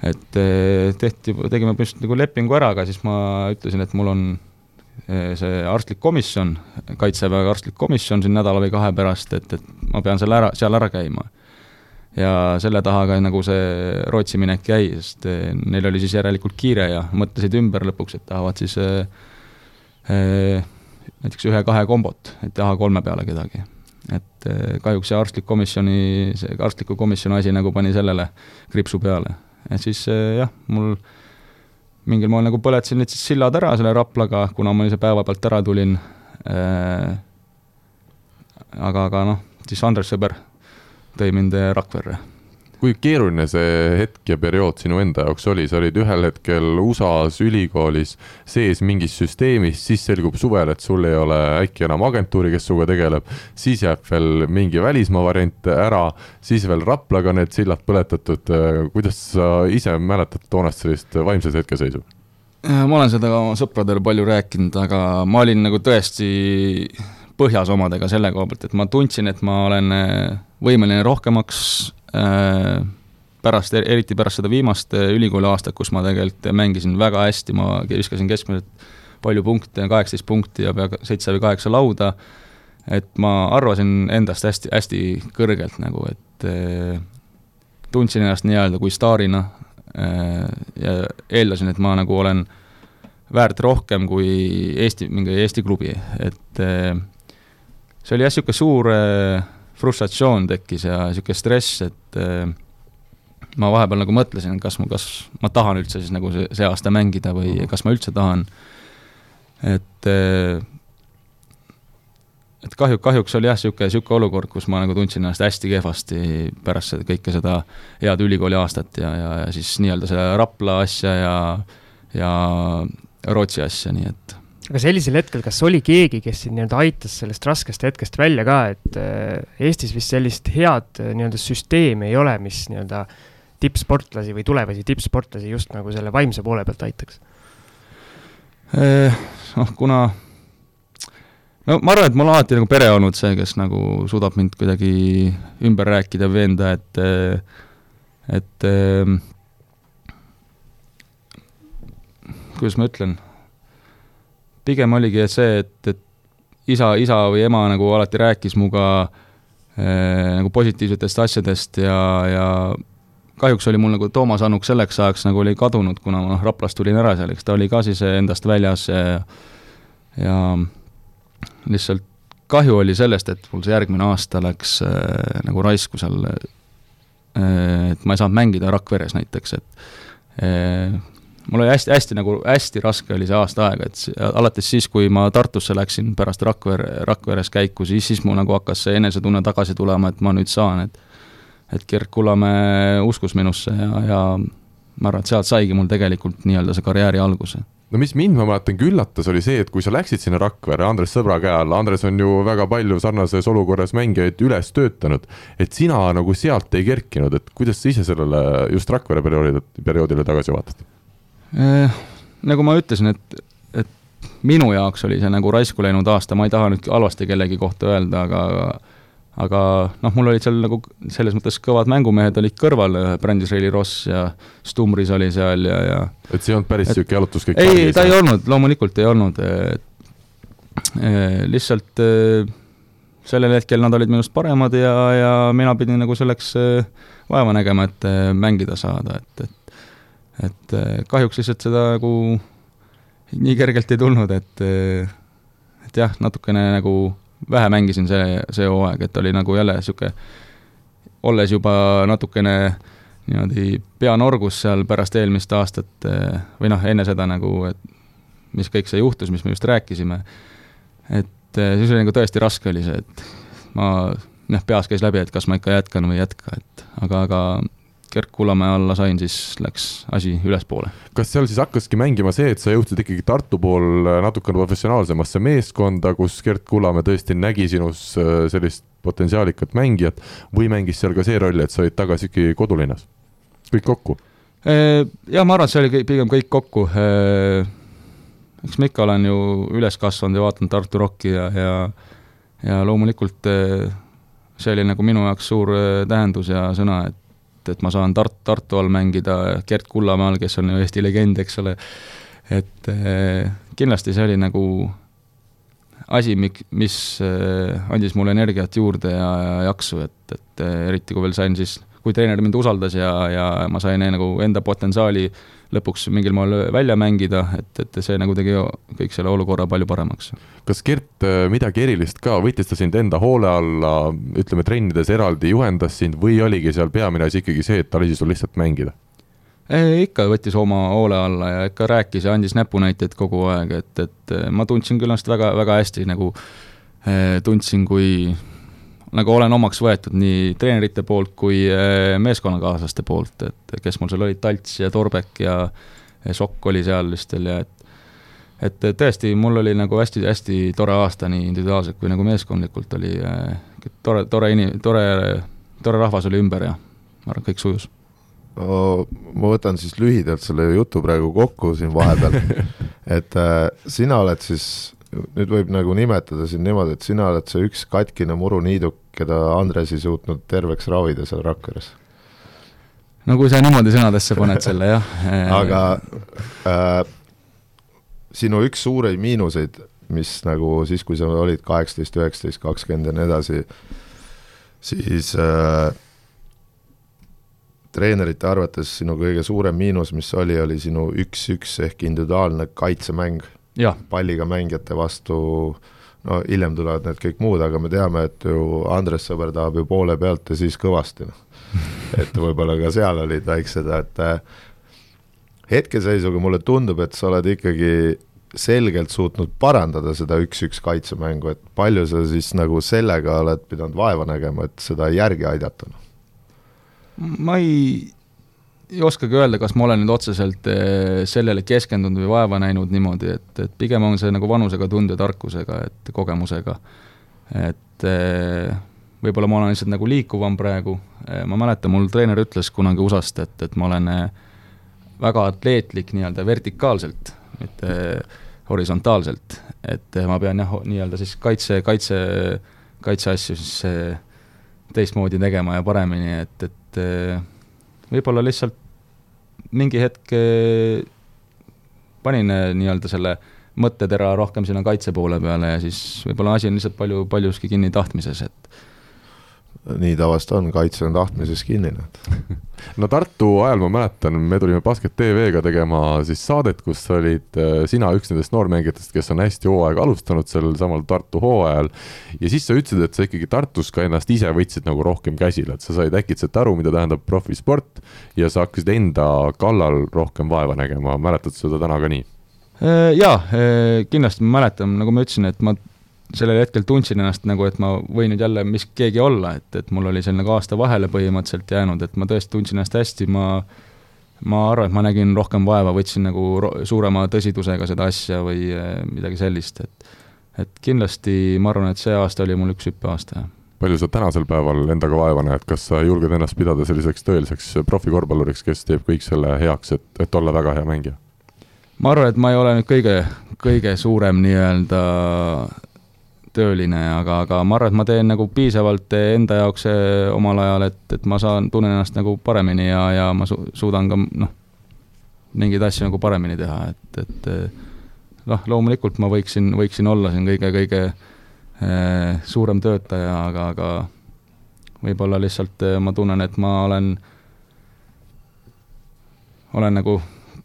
et eh, tehti, tegime põhimõtteliselt nagu lepingu ära, aga siis ma ütlesin, et mul on see arstlik komisjon, Kaitseväe arstlik komisjon siin nädala või kahe pärast, et, et ma pean selle ära, seal ära käima. ja selle taha ka nagu see Rootsi minek jäi, sest neil oli siis järelikult kiire ja mõtlesid ümber lõpuks, et tahavad siis eh, näiteks ühe-kahe kombot, et ei taha kolme peale kedagi. et kahjuks see arstlik komisjoni, see arstliku komisjoni asi nagu pani sellele kriipsu peale et siis eh, jah, mul mingil moel nagu põletasin lihtsalt sillad ära selle Raplaga, kuna ma ise päevapealt ära tulin äh,, aga, aga noh, siis Andres Sõber tõi mind Rakverre kui keeruline see hetk ja periood sinu enda jaoks oli, sa olid ühel hetkel USA-s ülikoolis sees mingis süsteemis, siis selgub suvel, et sul ei ole äkki enam agentuuri, kes sinuga tegeleb, siis jääb veel mingi välismaa variant ära, siis veel Raplaga need sillad põletatud, kuidas sa ise mäletad toonast sellist vaimset hetkeseisu? ma olen seda oma sõpradele palju rääkinud, aga ma olin nagu tõesti põhjas omadega selle koha pealt, et ma tundsin, et ma olen võimeline rohkemaks Äh, pärast, eriti pärast seda viimast äh, ülikooli aastat, kus ma tegelikult mängisin väga hästi, ma viskasin keskmiselt palju punkte, kaheksateist punkti ja pea seitse või kaheksa lauda, et ma arvasin endast hästi, hästi kõrgelt nagu, et äh, tundsin ennast nii-öelda kui staarina ja eeldasin, et ma nagu olen väärt rohkem kui Eesti, mingi Eesti klubi, et see oli jah, niisugune suur frustratsioon tekkis ja niisugune stress, et äh, ma vahepeal nagu mõtlesin, kas ma, kas ma tahan üldse siis nagu see, see aasta mängida või mhm. kas ma üldse tahan. et äh, et kahju, kahjuks oli jah, niisugune, niisugune olukord, kus ma nagu tundsin ennast hästi kehvasti pärast seda, kõike seda head ülikooli aastat ja, ja, ja siis nii-öelda selle Rapla asja ja, ja Rootsi asja, nii et aga sellisel hetkel, kas oli keegi, kes sind nii-öelda aitas sellest raskest hetkest välja ka, et äh, Eestis vist sellist head äh, nii-öelda süsteemi ei ole, mis nii-öelda tippsportlasi või tulevasi tippsportlasi just nagu selle vaimse poole pealt aitaks? Äh, noh, kuna no ma arvan, et mul alati nagu pere olnud see, kes nagu suudab mind kuidagi ümber rääkida, veenda, et et kuidas ma ütlen pigem oligi see, et, et isa, isa või ema nagu alati rääkis minuga äh, nagu positiivsetest asjadest ja, ja kahjuks oli mul nagu Toomas Annuk selleks ajaks nagu oli kadunud, kuna ma noh, Raplast tulin ära seal, eks ta oli ka siis endast väljas ja ja lihtsalt kahju oli sellest, et mul see järgmine aasta läks äh, nagu raisku seal äh,, et ma ei saanud mängida Rakveres näiteks, et äh, mul oli hästi, hästi nagu, hästi raske oli see aasta aega, et alates siis, kui ma Tartusse läksin pärast Rakvere, Rakveres käiku, siis, siis mul nagu hakkas see enesetunne tagasi tulema, et ma nüüd saan, et et Gerd Kullamäe uskus minusse ja, ja ma arvan, et sealt saigi mul tegelikult nii-öelda see karjääri alguse no mis mind, ma mäletan, üllatas, oli see, et kui sa läksid sinna Rakvere Andres sõbra käe alla, Andres on ju väga palju sarnases olukorras mängijaid üles töötanud, et sina nagu sealt ei kerkinud, et kuidas sa ise sellele just Rakvere perioodile, perioodile tagasi vaatad? Äh, nagu ma ütlesin, et, et minu jaoks oli see nagu raisku läinud aasta, ma ei taha nüüd halvasti kellegi kohta öelda, aga aga noh, mul olid seal nagu selles mõttes kõvad mängumehed olid kõrval, Brandis Reili Ross ja Stumris oli seal ja, ja et see ei olnud päris niisugune jalutuskäik? ei, ta ei olnud, loomulikult ei olnud, lihtsalt sellel hetkel nad olid minust paremad ja, ja mina pidin nagu selleks äh, vaeva nägema, et äh, mängida saada, et, et et äh, kahjuks lihtsalt seda nagu nii kergelt ei tulnud, et et jah, natukene nagu vähe mängisin see, see hooaeg, et oli nagu jälle niisugune, olles juba natukene niimoodi peanorgus seal pärast eelmist aastat või noh, enne seda nagu, et mis kõik see juhtus, mis me just rääkisime, et siis oli nagu tõesti raske oli see, et ma noh, peas käis läbi, et kas ma ikka jätkan või ei jätka, et aga, aga Gerd Kullamäe alla sain, siis läks asi ülespoole. kas seal siis hakkaski mängima see, et sa jõudsid ikkagi Tartu pool natukene professionaalsemasse meeskonda, kus Gerd Kullamäe tõesti nägi sinus äh, sellist potentsiaalikat mängijat või mängis seal ka see roll, et sa olid tagasi ikkagi kodulinnas? kõik kokku? Äh, jah, ma arvan, et see oli pigem kõik kokku. Äh, eks ma ikka olen ju üles kasvanud ja vaadanud Tartu Rocki ja, ja ja loomulikult see oli nagu minu jaoks suur tähendus ja sõna, et et, et ma saan Tart-, Tartu all mängida Gerd Kullamäe all, kes on ju Eesti legend, eks ole, et eh, kindlasti see oli nagu asi, mik-, mis eh, andis mulle energiat juurde ja, ja jaksu, et, et eh, eriti kui veel sain siis, kui treener mind usaldas ja, ja ma sain nagu enda potentsiaali äh, lõpuks mingil moel välja mängida, et, et see nagu tegi kõik selle olukorra palju paremaks. kas Gert midagi erilist ka, võttis ta sind enda hoole alla, ütleme trennides eraldi, juhendas sind või oligi seal peamine asi ikkagi see, et ta lasi sul lihtsalt mängida? ikka võttis oma hoole alla ja ikka rääkis ja andis näpunäiteid kogu aeg, et, et ma tundsin küll ennast väga, väga hästi nagu eh, tundsin, kui nagu olen omaks võetud nii treenerite poolt kui eh, meeskonnakaaslaste poolt, et kes mul seal olid, Talts ja Torbek ja Sokk oli seal vist veel ja et et tõesti, mul oli nagu hästi-hästi tore aasta nii individuaalselt kui nagu meeskondlikult oli eh, tore, tore inim-, tore, tore rahvas oli ümber ja ma arvan, kõik sujus. No ma võtan siis lühidalt selle jutu praegu kokku siin vahepeal. Et äh, sina oled siis nüüd võib nagu nimetada sind niimoodi, et sina oled see üks katkine muruniiduk, keda Andres ei suutnud terveks ravida seal Rakveres. no kui sa niimoodi sõnadesse paned selle, jah aga äh, sinu üks suureid miinuseid, mis nagu siis, kui sa olid kaheksateist, üheksateist, kakskümmend ja nii edasi, siis äh, treenerite arvates sinu kõige suurem miinus, mis oli, oli sinu üks-üks ehk individuaalne kaitsemäng palliga mängijate vastu, no hiljem tulevad need kõik muud, aga me teame, et ju Andres sõber tahab ju poole pealt ja siis kõvasti, noh. et võib-olla ka seal olid väiksed, et äh, hetkeseisuga mulle tundub, et sa oled ikkagi selgelt suutnud parandada seda üks-üks kaitsemängu, et palju sa siis nagu sellega oled pidanud vaeva nägema, et seda järgi aidata? Noh? ma ei ei oskagi öelda, kas ma olen nüüd otseselt eh, sellele keskendunud või vaeva näinud niimoodi, et, et pigem on see nagu vanusega tulnud ja tarkusega, et kogemusega. et eh, võib-olla ma olen lihtsalt nagu liikuvam praegu, eh, ma mäletan, mul treener ütles kunagi USA-st, et, et ma olen väga atleetlik nii-öelda vertikaalselt, mitte horisontaalselt, et ma pean jah, nii-öelda siis kaitse, kaitse, kaitseasju siis teistmoodi tegema ja paremini, et, et võib-olla lihtsalt mingi hetk eh, panin eh, nii-öelda selle mõttetera rohkem sinna kaitse poole peale ja siis võib-olla asi on lihtsalt palju, paljuski kinni tahtmises, et nii tavaliselt on, kaitse on tahtmises kinni, noh. No Tartu ajal ma mäletan, me tulime Basket TV-ga tegema siis saadet, kus olid äh, sina üks nendest noormängijatest, kes on hästi hooaega alustanud sellel samal Tartu hooajal. ja siis sa ütlesid, et sa ikkagi Tartus ka ennast ise võtsid nagu rohkem käsile, et sa said äkitselt aru, mida tähendab profisport ja sa hakkasid enda kallal rohkem vaeva nägema, mäletad seda täna ka nii? Äh, jaa, äh, kindlasti ma mäletan, nagu ma ütlesin, et ma sellel hetkel tundsin ennast nagu, et ma võin nüüd jälle mis keegi olla, et, et mul oli seal nagu aasta vahele põhimõtteliselt jäänud, et ma tõesti tundsin ennast hästi, ma ma arvan, et ma nägin rohkem vaeva, võtsin nagu suurema tõsidusega seda asja või eh, midagi sellist, et et kindlasti ma arvan, et see aasta oli mul üks hüppeaasta, jah palju sa tänasel päeval endaga vaeva näed, kas sa julged ennast pidada selliseks tõeliseks profikorvpalluriks, kes teeb kõik selle heaks, et, et olla väga hea mängija? ma arvan, et ma ei ole nüüd kõige, kõige suurem nii-öelda tööline, aga, aga ma arvan, et ma teen nagu piisavalt enda jaoks eh, omal ajal, et, et ma saan, tunnen ennast nagu paremini ja, ja ma su-, suudan ka noh, mingeid asju nagu paremini teha, et, et eh, noh, loomulikult ma võiksin, võiksin olla siin kõige, kõige äh, suurem töötaja, aga, aga võib-olla lihtsalt äh, ma tunnen, et ma olen, olen nagu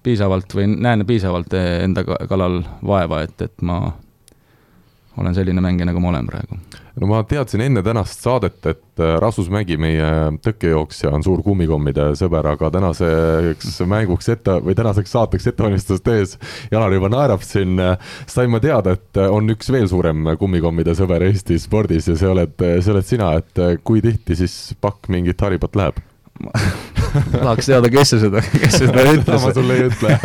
piisavalt või näen piisavalt enda kallal vaeva, et, et ma olen selline mängija, nagu ma olen praegu. no ma teadsin enne tänast saadet, et äh, Rasmus Mägi, meie tõkkejooksja, on suur kummikommide sõber, aga tänaseks mänguks ette või tänaseks saateks ettevalmistust tehes Janar juba naerab siin, sain ma teada, et on üks veel suurem kummikommide sõber Eesti spordis ja see oled, see oled sina, et kui tihti siis pakk mingit Haribat läheb? tahaks teada, kes see seda, kes seda ütles. ma sulle ei ütle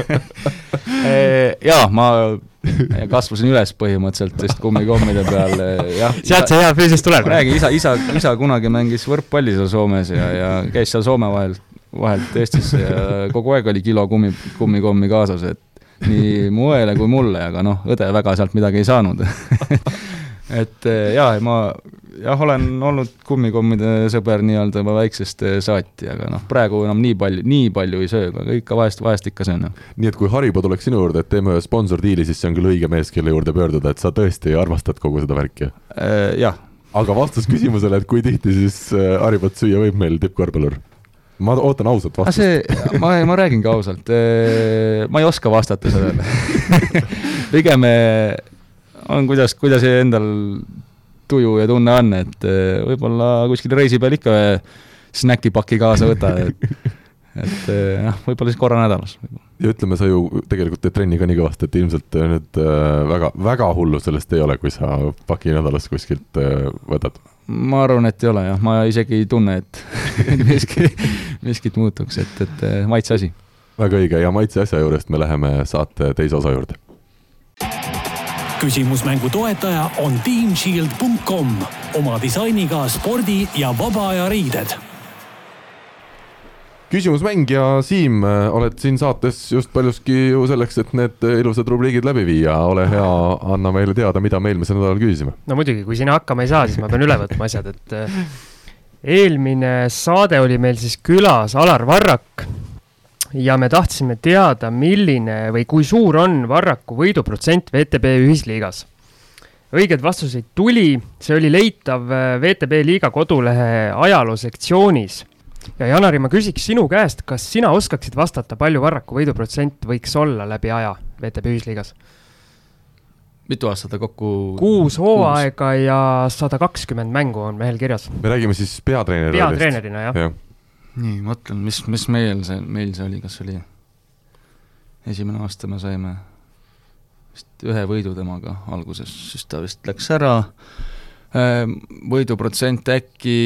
jaa, ma kasvasin üles põhimõtteliselt vist kummikommide peal, jah. sealt see hea füüsis tuleb. räägi, isa, isa, isa kunagi mängis võrkpalli seal Soomes ja, ja käis seal Soome vahel, vahelt Eestisse ja kogu aeg oli kilo kummi, kummikommi kaasas, et nii mu õele kui mulle, aga noh, õde väga sealt midagi ei saanud et jaa, ma jah, olen olnud kummikommide sõber nii-öelda juba väiksest eh, saati, aga noh, praegu enam nii palju, nii palju ei söö, aga ikka vahest, vahest ikka söön. nii et kui Haribo tuleks sinu juurde, et teeme ühe sponsordiili, siis see on küll õige mees, kelle juurde pöörduda, et sa tõesti armastad kogu seda värki? Eh, jah. aga vastus küsimusele, et kui tihti siis eh, Haribot süüa võib meil tippkorvpallur? ma ootan ausat vastust. see, ma, ma räägingi ausalt, ma ei oska vastata sellele pigem on, kuidas, kuidas endal tuju ja tunne on, et eh, võib-olla kuskil reisi peal ikka snäkipaki kaasa võta, et et eh, noh, võib-olla siis korra nädalas. ja ütleme, sa ju tegelikult teed trenni ka nii kõvasti, et ilmselt eh, nüüd väga, väga hullu sellest ei ole, kui sa paki nädalas kuskilt võtad? ma arvan, et ei ole jah, ma isegi ei tunne, et miski, miskit muutuks, et, et maitse asi. väga õige ja maitse asja juurest me läheme saate teise osa juurde küsimusmängu toetaja on teamshield.com oma disainiga spordi ja vaba aja riided. Küsimusmäng ja Siim, oled siin saates just paljuski ju selleks, et need ilusad rubriigid läbi viia, ole hea, anna meile teada, mida me eelmisel nädalal küsisime. no muidugi, kui sina hakkama ei saa, siis ma pean üle võtma asjad, et eh, eelmine saade oli meil siis külas Alar Varrak ja me tahtsime teada, milline või kui suur on Varraku võiduprotsent VTB ühisliigas. õigeid vastuseid tuli, see oli leitav äh, VTB liiga kodulehe ajaloo sektsioonis. ja Janari, ma küsiks sinu käest, kas sina oskaksid vastata, palju Varraku võiduprotsent võiks olla läbi aja VTB ühisliigas? mitu aastat ta kokku? kuus hooaega ja sada kakskümmend mängu on mehel kirjas. me räägime siis peatreeneri rollist? peatreenerina, jah ja nii, mõtlen, mis, mis meil see, meil see oli, kas oli esimene aasta me saime vist ühe võidu temaga alguses, siis ta vist läks ära, ehm, võiduprotsent äkki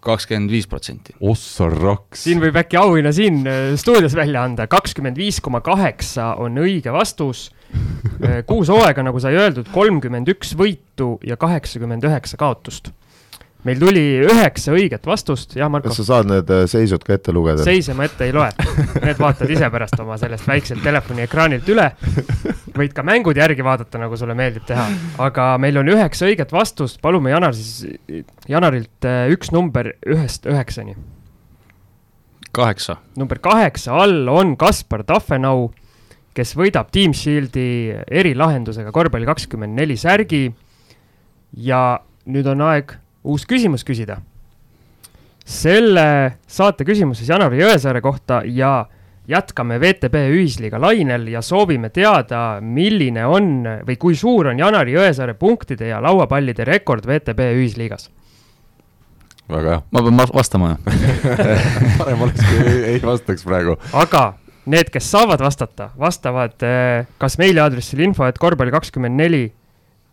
kakskümmend viis protsenti. ossa raks! siin võib äkki auhinna siin äh, stuudios välja anda, kakskümmend viis koma kaheksa on õige vastus. Äh, kuus hooaega, nagu sai öeldud, kolmkümmend üks võitu ja kaheksakümmend üheksa kaotust meil tuli üheksa õiget vastust, jah, Marko? kas sa saad need äh, seisud ka ette lugeda? seise ma ette ei loe, need vaatad ise pärast oma sellest väikselt telefoni ekraanilt üle. võid ka mängud järgi vaadata, nagu sulle meeldib teha, aga meil on üheksa õiget vastust, palume Janar siis, Janarilt äh, üks number ühest üheksani. kaheksa. number kaheksa all on Kaspar Tahvenau, kes võidab Team Shieldi erilahendusega korvpalli kakskümmend neli särgi. ja nüüd on aeg uus küsimus küsida. selle saate küsimus siis Janari Jõesaare kohta ja jätkame VTB ühisliiga lainel ja soovime teada, milline on või kui suur on Janari Jõesaare punktide ja lauapallide rekord VTB ühisliigas väga hea. ma pean vastama parem oleks, kui ei vastaks praegu. aga need, kes saavad vastata, vastavad eh, kas meiliaadressil info, et korvpalli kakskümmend neli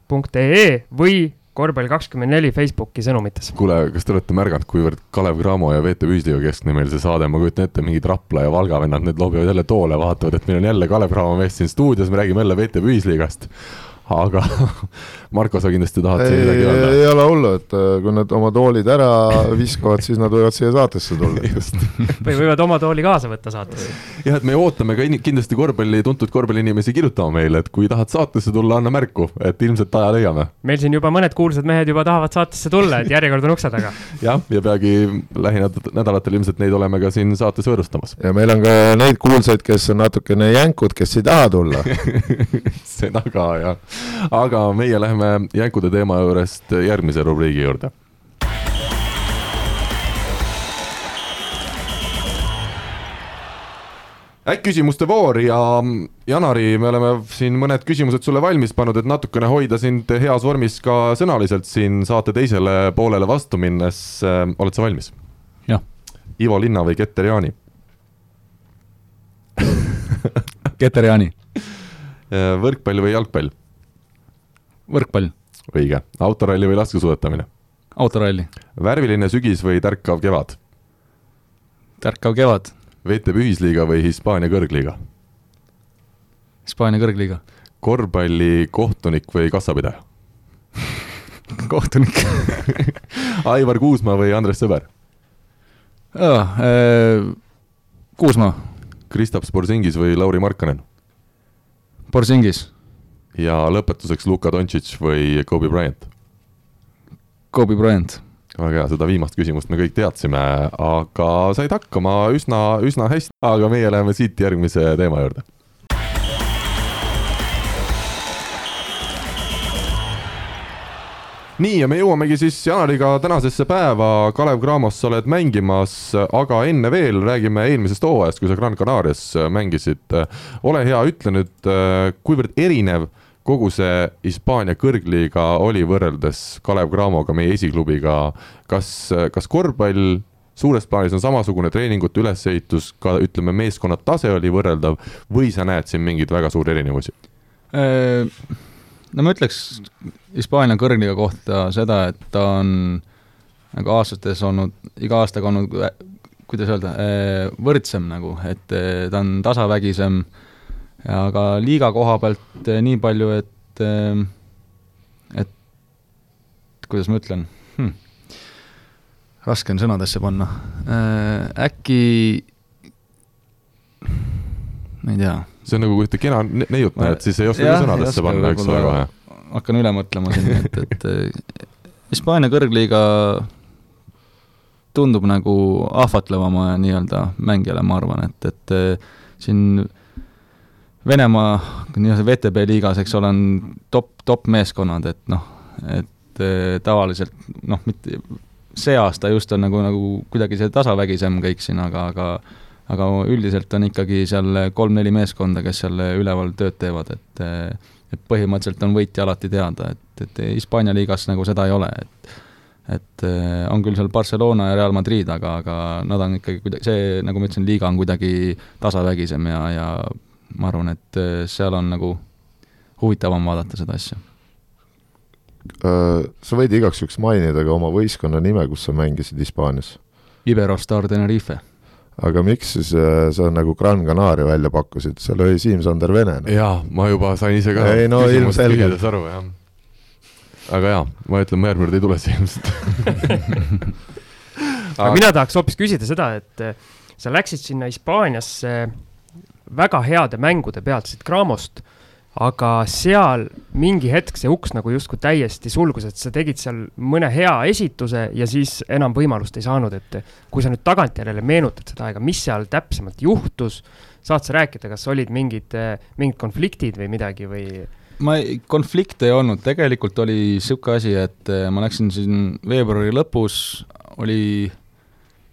punkt ee või korvpall kakskümmend neli Facebooki sõnumites. kuule, kas te olete märganud, kuivõrd Kalev Cramo ja VTV Ühisliiga keskne meil see saade, ma kujutan ette, mingid Rapla ja Valga vennad, need loobivad jälle toole, vaatavad, et meil on jälle Kalev Cramo mees siin stuudios, me räägime jälle VTV Ühisliigast aga Marko, sa kindlasti tahad siin midagi öelda? ei ole hullu, et äh, kui nad oma toolid ära viskavad, siis nad võivad siia saatesse tulla või võivad oma tooli kaasa võtta saatesse. jah, et me ootame ka kindlasti korvpalli, tuntud korvpalliinimesi kirjutama meile, et kui tahad saatesse tulla, anna märku, et ilmselt aja leiame. meil siin juba mõned kuulsad mehed juba tahavad saatesse tulla, et järjekord on ukse taga. jah, ja peagi lähinädalatel ilmselt neid oleme ka siin saates võõrustamas. ja meil on ka neid kuulsaid, kes on natukene jänkud, kes ei taha tulla seda ka, jah aga meie läheme jänkude teema juurest järgmise rubriigi juurde äkkküsimuste voor ja Janari, me oleme siin mõned küsimused sulle valmis pannud, et natukene hoida sind heas vormis ka sõnaliselt siin saate teisele poolele vastu minnes. oled sa valmis? jah. Ivo Linna või Keter Jaani Keter Jaani. võrkpall või jalgpall? Võrkpall. õige, autoralli või laskesuusatamine? autoralli. värviline sügis või tärkav kevad? tärkav kevad VTB ühisliiga või Hispaania kõrgliiga? Hispaania kõrgliiga. korvpalli kohtunik või kassapidaja kohtunik Aivar Kuusmaa või Andres Sõber? Äh, Kuusmaa. Kristaps Borsingis või Lauri Markkanen? Borsingis. Ja lõpetuseks Luka Dontšitš või Kobe Bryant? Kobe Bryant väga hea, seda viimast küsimust me kõik teadsime, aga said hakkama üsna, üsna hästi, aga meie läheme siit järgmise teema juurde. nii, ja me jõuamegi siis Janariga tänasesse päeva, Kalev Cramos sa oled mängimas, aga enne veel räägime eelmisest hooajast, kui sa Gran Canarias mängisid. ole hea, ütle nüüd, kuivõrd erinev kogu see Hispaania kõrgliiga oli võrreldes Kalev Cramoga, meie esiklubiga, kas, kas korvpall suures plaanis on samasugune treeningute ülesehitus, ka ütleme, meeskonna tase oli võrreldav või sa näed siin mingeid väga suuri erinevusi? Äh, no ma ütleks Hispaania kõrgliiga kohta seda, et ta on nagu aastates olnud, iga aastaga olnud, kuidas öelda, äh, võrdsem nagu, et äh, ta on tasavägisem aga liiga koha pealt eh, nii palju, et, eh, et kuidas ma ütlen hm., raske on sõnadesse panna äh,, äkki ma ei tea. see on nagu, kui ühte kena neiut näed, siis ei oska ka sõnadesse panna, eks ole, kohe. hakkan üle mõtlema siin, et, et Hispaania kõrgliiga tundub nagu ahvatlevama nii-öelda mängijale, ma arvan, et, et siin Venemaa nii-öelda VTB liigas, eks ole, on top, top meeskonnad, et noh, et eh, tavaliselt noh, mitte see aasta just on nagu, nagu kuidagi see tasavägisem kõik siin, aga, aga aga üldiselt on ikkagi seal kolm-neli meeskonda, kes seal üleval tööd teevad, et et põhimõtteliselt on võitja alati teada, et, et Hispaania liigas nagu seda ei ole, et et eh, on küll seal Barcelona ja Real Madrid, aga, aga nad on ikkagi kuidagi, see, nagu ma ütlesin, liiga on kuidagi tasavägisem ja, ja ma arvan, et äh, seal on nagu huvitavam vaadata seda asja. Äh, sa võid igaks juhuks mainida ka oma võistkonna nime, kus sa mängisid Hispaanias? Iberostar Tenerife. aga miks siis äh, sa nagu Gran Canaria välja pakkusid, seal oli Siim-Sander Vene no.? jaa, ma juba sain ise ka ei no ilmselgelt. aru, jah. aga jaa, ma ütlen, ma järgmine kord ei tule siia ilmselt aga mina tahaks hoopis küsida seda, et sa läksid sinna Hispaaniasse väga heade mängude pealt siit Cramost, aga seal mingi hetk see uks nagu justkui täiesti sulgus, et sa tegid seal mõne hea esituse ja siis enam võimalust ei saanud, et kui sa nüüd tagantjärele meenutad seda aega, mis seal täpsemalt juhtus, saad sa rääkida, kas olid mingid, mingid konfliktid või midagi või? ma ei, konflikte ei olnud, tegelikult oli niisugune asi, et ma läksin siin veebruari lõpus, oli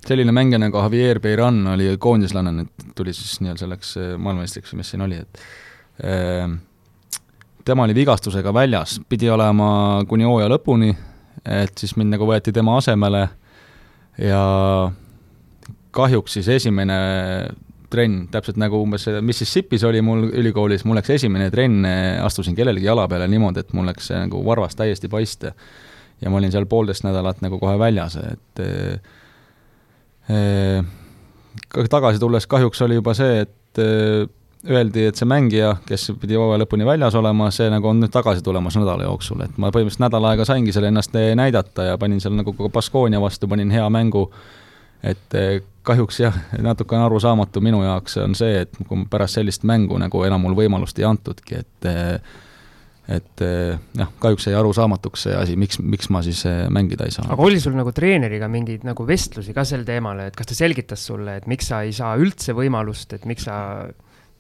selline mängija nagu Javier Beiran oli koondislane, tuli siis nii-öelda selleks äh, maailmameistriks või mis siin oli, et äh, tema oli vigastusega väljas, pidi olema kuni hooaja lõpuni, et siis mind nagu võeti tema asemele ja kahjuks siis esimene trenn, täpselt nagu umbes Mississippis oli mul ülikoolis, mul läks esimene trenn, astusin kellelegi jala peale niimoodi, et mul läks nagu varvas täiesti paiste. ja ma olin seal poolteist nädalat nagu kohe väljas, et tagasi tulles kahjuks oli juba see, et öeldi, et see mängija, kes pidi hooaja lõpuni väljas olema, see nagu on nüüd tagasi tulemas nädala jooksul, et ma põhimõtteliselt nädal aega saingi seal ennast näidata ja panin seal nagu ka Baskonia vastu, panin hea mängu, et kahjuks jah, natukene arusaamatu minu jaoks on see, et kui pärast sellist mängu nagu enam mul võimalust ei antudki, et et eh, jah, kahjuks jäi arusaamatuks see asi, miks, miks ma siis eh, mängida ei saa. aga oli sul nagu treeneriga mingeid nagu vestlusi ka sel teemal, et kas ta selgitas sulle, et miks sa ei saa üldse võimalust, et miks sa,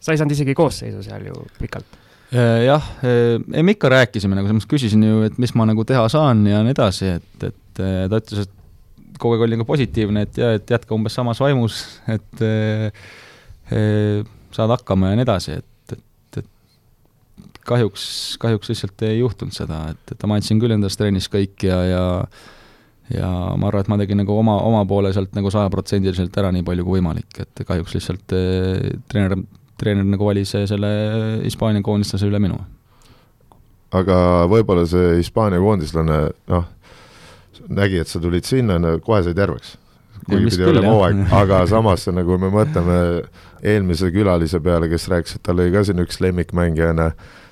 sa ei saanud isegi koosseisu seal ju pikalt? Jah, ei me ikka rääkisime nagu, selles mõttes küsisin ju, et mis ma nagu teha saan ja nii edasi, et, et ta ütles, et kogu aeg oli nagu positiivne, et ja, et jätka umbes samas vaimus, et e, saad hakkama ja nii edasi, et, et, et kahjuks, kahjuks lihtsalt ei juhtunud seda, et, et ma andsin küll endast trennis kõik ja, ja ja ma arvan, et ma tegin nagu oma, oma poole sealt nagu sajaprotsendiliselt ära nii palju kui võimalik, et kahjuks lihtsalt eh, treener, treener nagu valis selle Hispaania koondislase üle minu. aga võib-olla see Hispaania koondislane, noh, nägi, et sa tulid sinna, kohe said terveks. kuigi pidi olema hooaeg, aga samas nagu me mõtleme eelmise külalise peale, kes rääkis, et tal oli ka siin üks lemmikmängijana,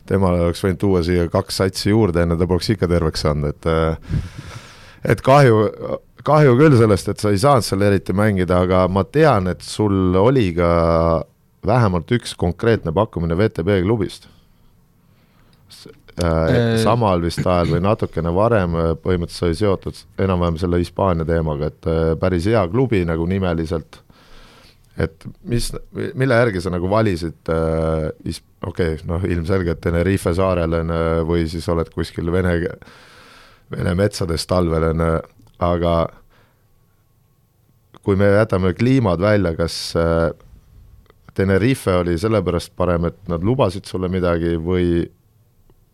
temale oleks võinud tuua siia kaks satsi juurde, enne ta poleks ikka terveks saanud, et et kahju, kahju küll sellest, et sa ei saanud seal eriti mängida, aga ma tean, et sul oli ka vähemalt üks konkreetne pakkumine VTB klubist. Äh, samal vist ajal või natukene varem põhimõtteliselt oli seotud enam-vähem selle Hispaania teemaga, et äh, päris hea klubi nagu nimeliselt, et mis, mille järgi sa nagu valisid äh,, okei okay,, noh ilmselgelt Tenerife saarel on või siis oled kuskil Vene Vene metsades talvel, on ju, aga kui me jätame kliimad välja, kas äh, Tenerife oli sellepärast parem, et nad lubasid sulle midagi või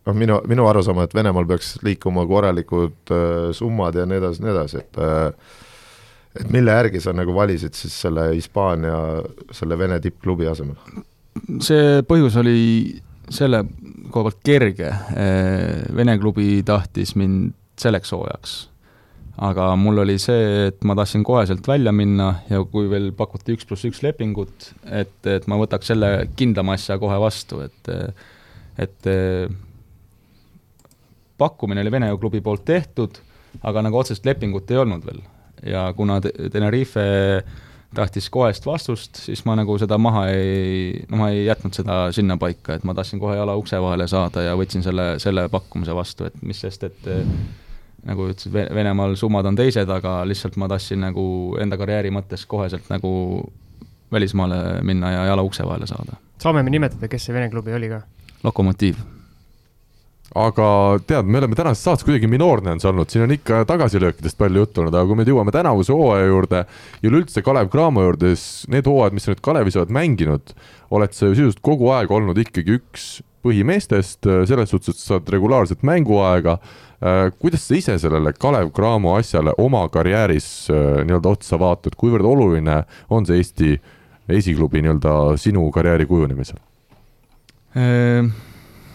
noh, minu, minu arusaam et Venemaal peaks liikuma korralikud äh, summad ja nii edasi, nii edasi, et äh, et mille järgi sa nagu valisid siis selle Hispaania, selle Vene tippklubi asemel? see põhjus oli selle koha pealt kerge, Vene klubi tahtis mind selleks hooajaks. aga mul oli see, et ma tahtsin koheselt välja minna ja kui veel pakuti üks pluss üks lepingut, et, et ma võtaks selle kindlama asja kohe vastu, et et pakkumine oli Vene klubi poolt tehtud, aga nagu otsest lepingut ei olnud veel. Ja kuna Tenerife tahtis kohest vastust, siis ma nagu seda maha ei, no ma ei jätnud seda sinnapaika, et ma tahtsin kohe jala ukse vahele saada ja võtsin selle, selle pakkumise vastu, et mis sest, et nagu ütlesid, Venemaal summad on teised, aga lihtsalt ma tahtsin nagu enda karjääri mõttes koheselt nagu välismaale minna ja jala ukse vahele saada. saame me nimetada, kes see Vene klubi oli ka? Lokomotiiv. Aga tead, me oleme tänases saates kuidagi minoorne on see olnud, siin on ikka tagasilöökidest palju juttu olnud, aga kui me nüüd jõuame tänavuse hooaja juurde ja üleüldse Kalev Cramo juurde, siis need hooajad, mis sa nüüd Kalevis oled mänginud, oled sa ju sisuliselt kogu aeg olnud ikkagi üks põhimeestest, selles suhtes, et sa saad regulaarset mänguaega. Kuidas sa ise sellele Kalev Cramo asjale oma karjääris äh, nii-öelda otsa vaatad, kuivõrd oluline on see Eesti esiklubi nii-öelda sinu karjääri kujunemisel?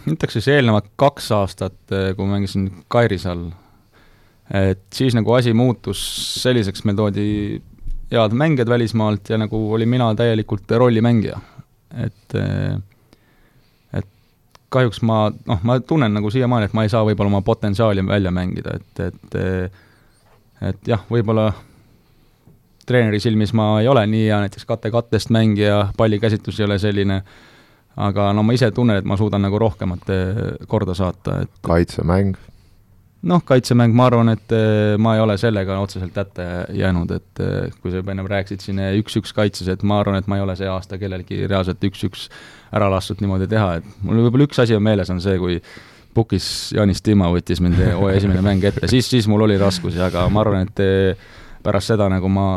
Äh, ütleks siis eelnevad kaks aastat, kui ma mängisin Kairis all, et siis nagu asi muutus selliseks, meil toodi head mängijad välismaalt ja nagu olin mina täielikult rollimängija. et äh, kahjuks ma, noh, ma tunnen nagu siiamaani, et ma ei saa võib-olla oma potentsiaali välja mängida, et, et et jah, võib-olla treeneri silmis ma ei ole nii hea näiteks kate-kattest mängija, pallikäsitlus ei ole selline, aga no ma ise tunnen, et ma suudan nagu rohkemat korda saata, et kaitsemäng? noh, kaitsemäng, ma arvan, et ma ei ole sellega otseselt hätta jäänud, et kui sa juba ennem rääkisid siin üks-üks kaitses, et ma arvan, et ma ei ole see aasta kellelgi reaalselt üks-üks ära lastud niimoodi teha, et mul võib-olla üks asi on meeles, on see, kui pukis Jaanis Timma võttis mind hooaja esimene mäng ette, siis, siis mul oli raskusi, aga ma arvan, et eh, pärast seda nagu ma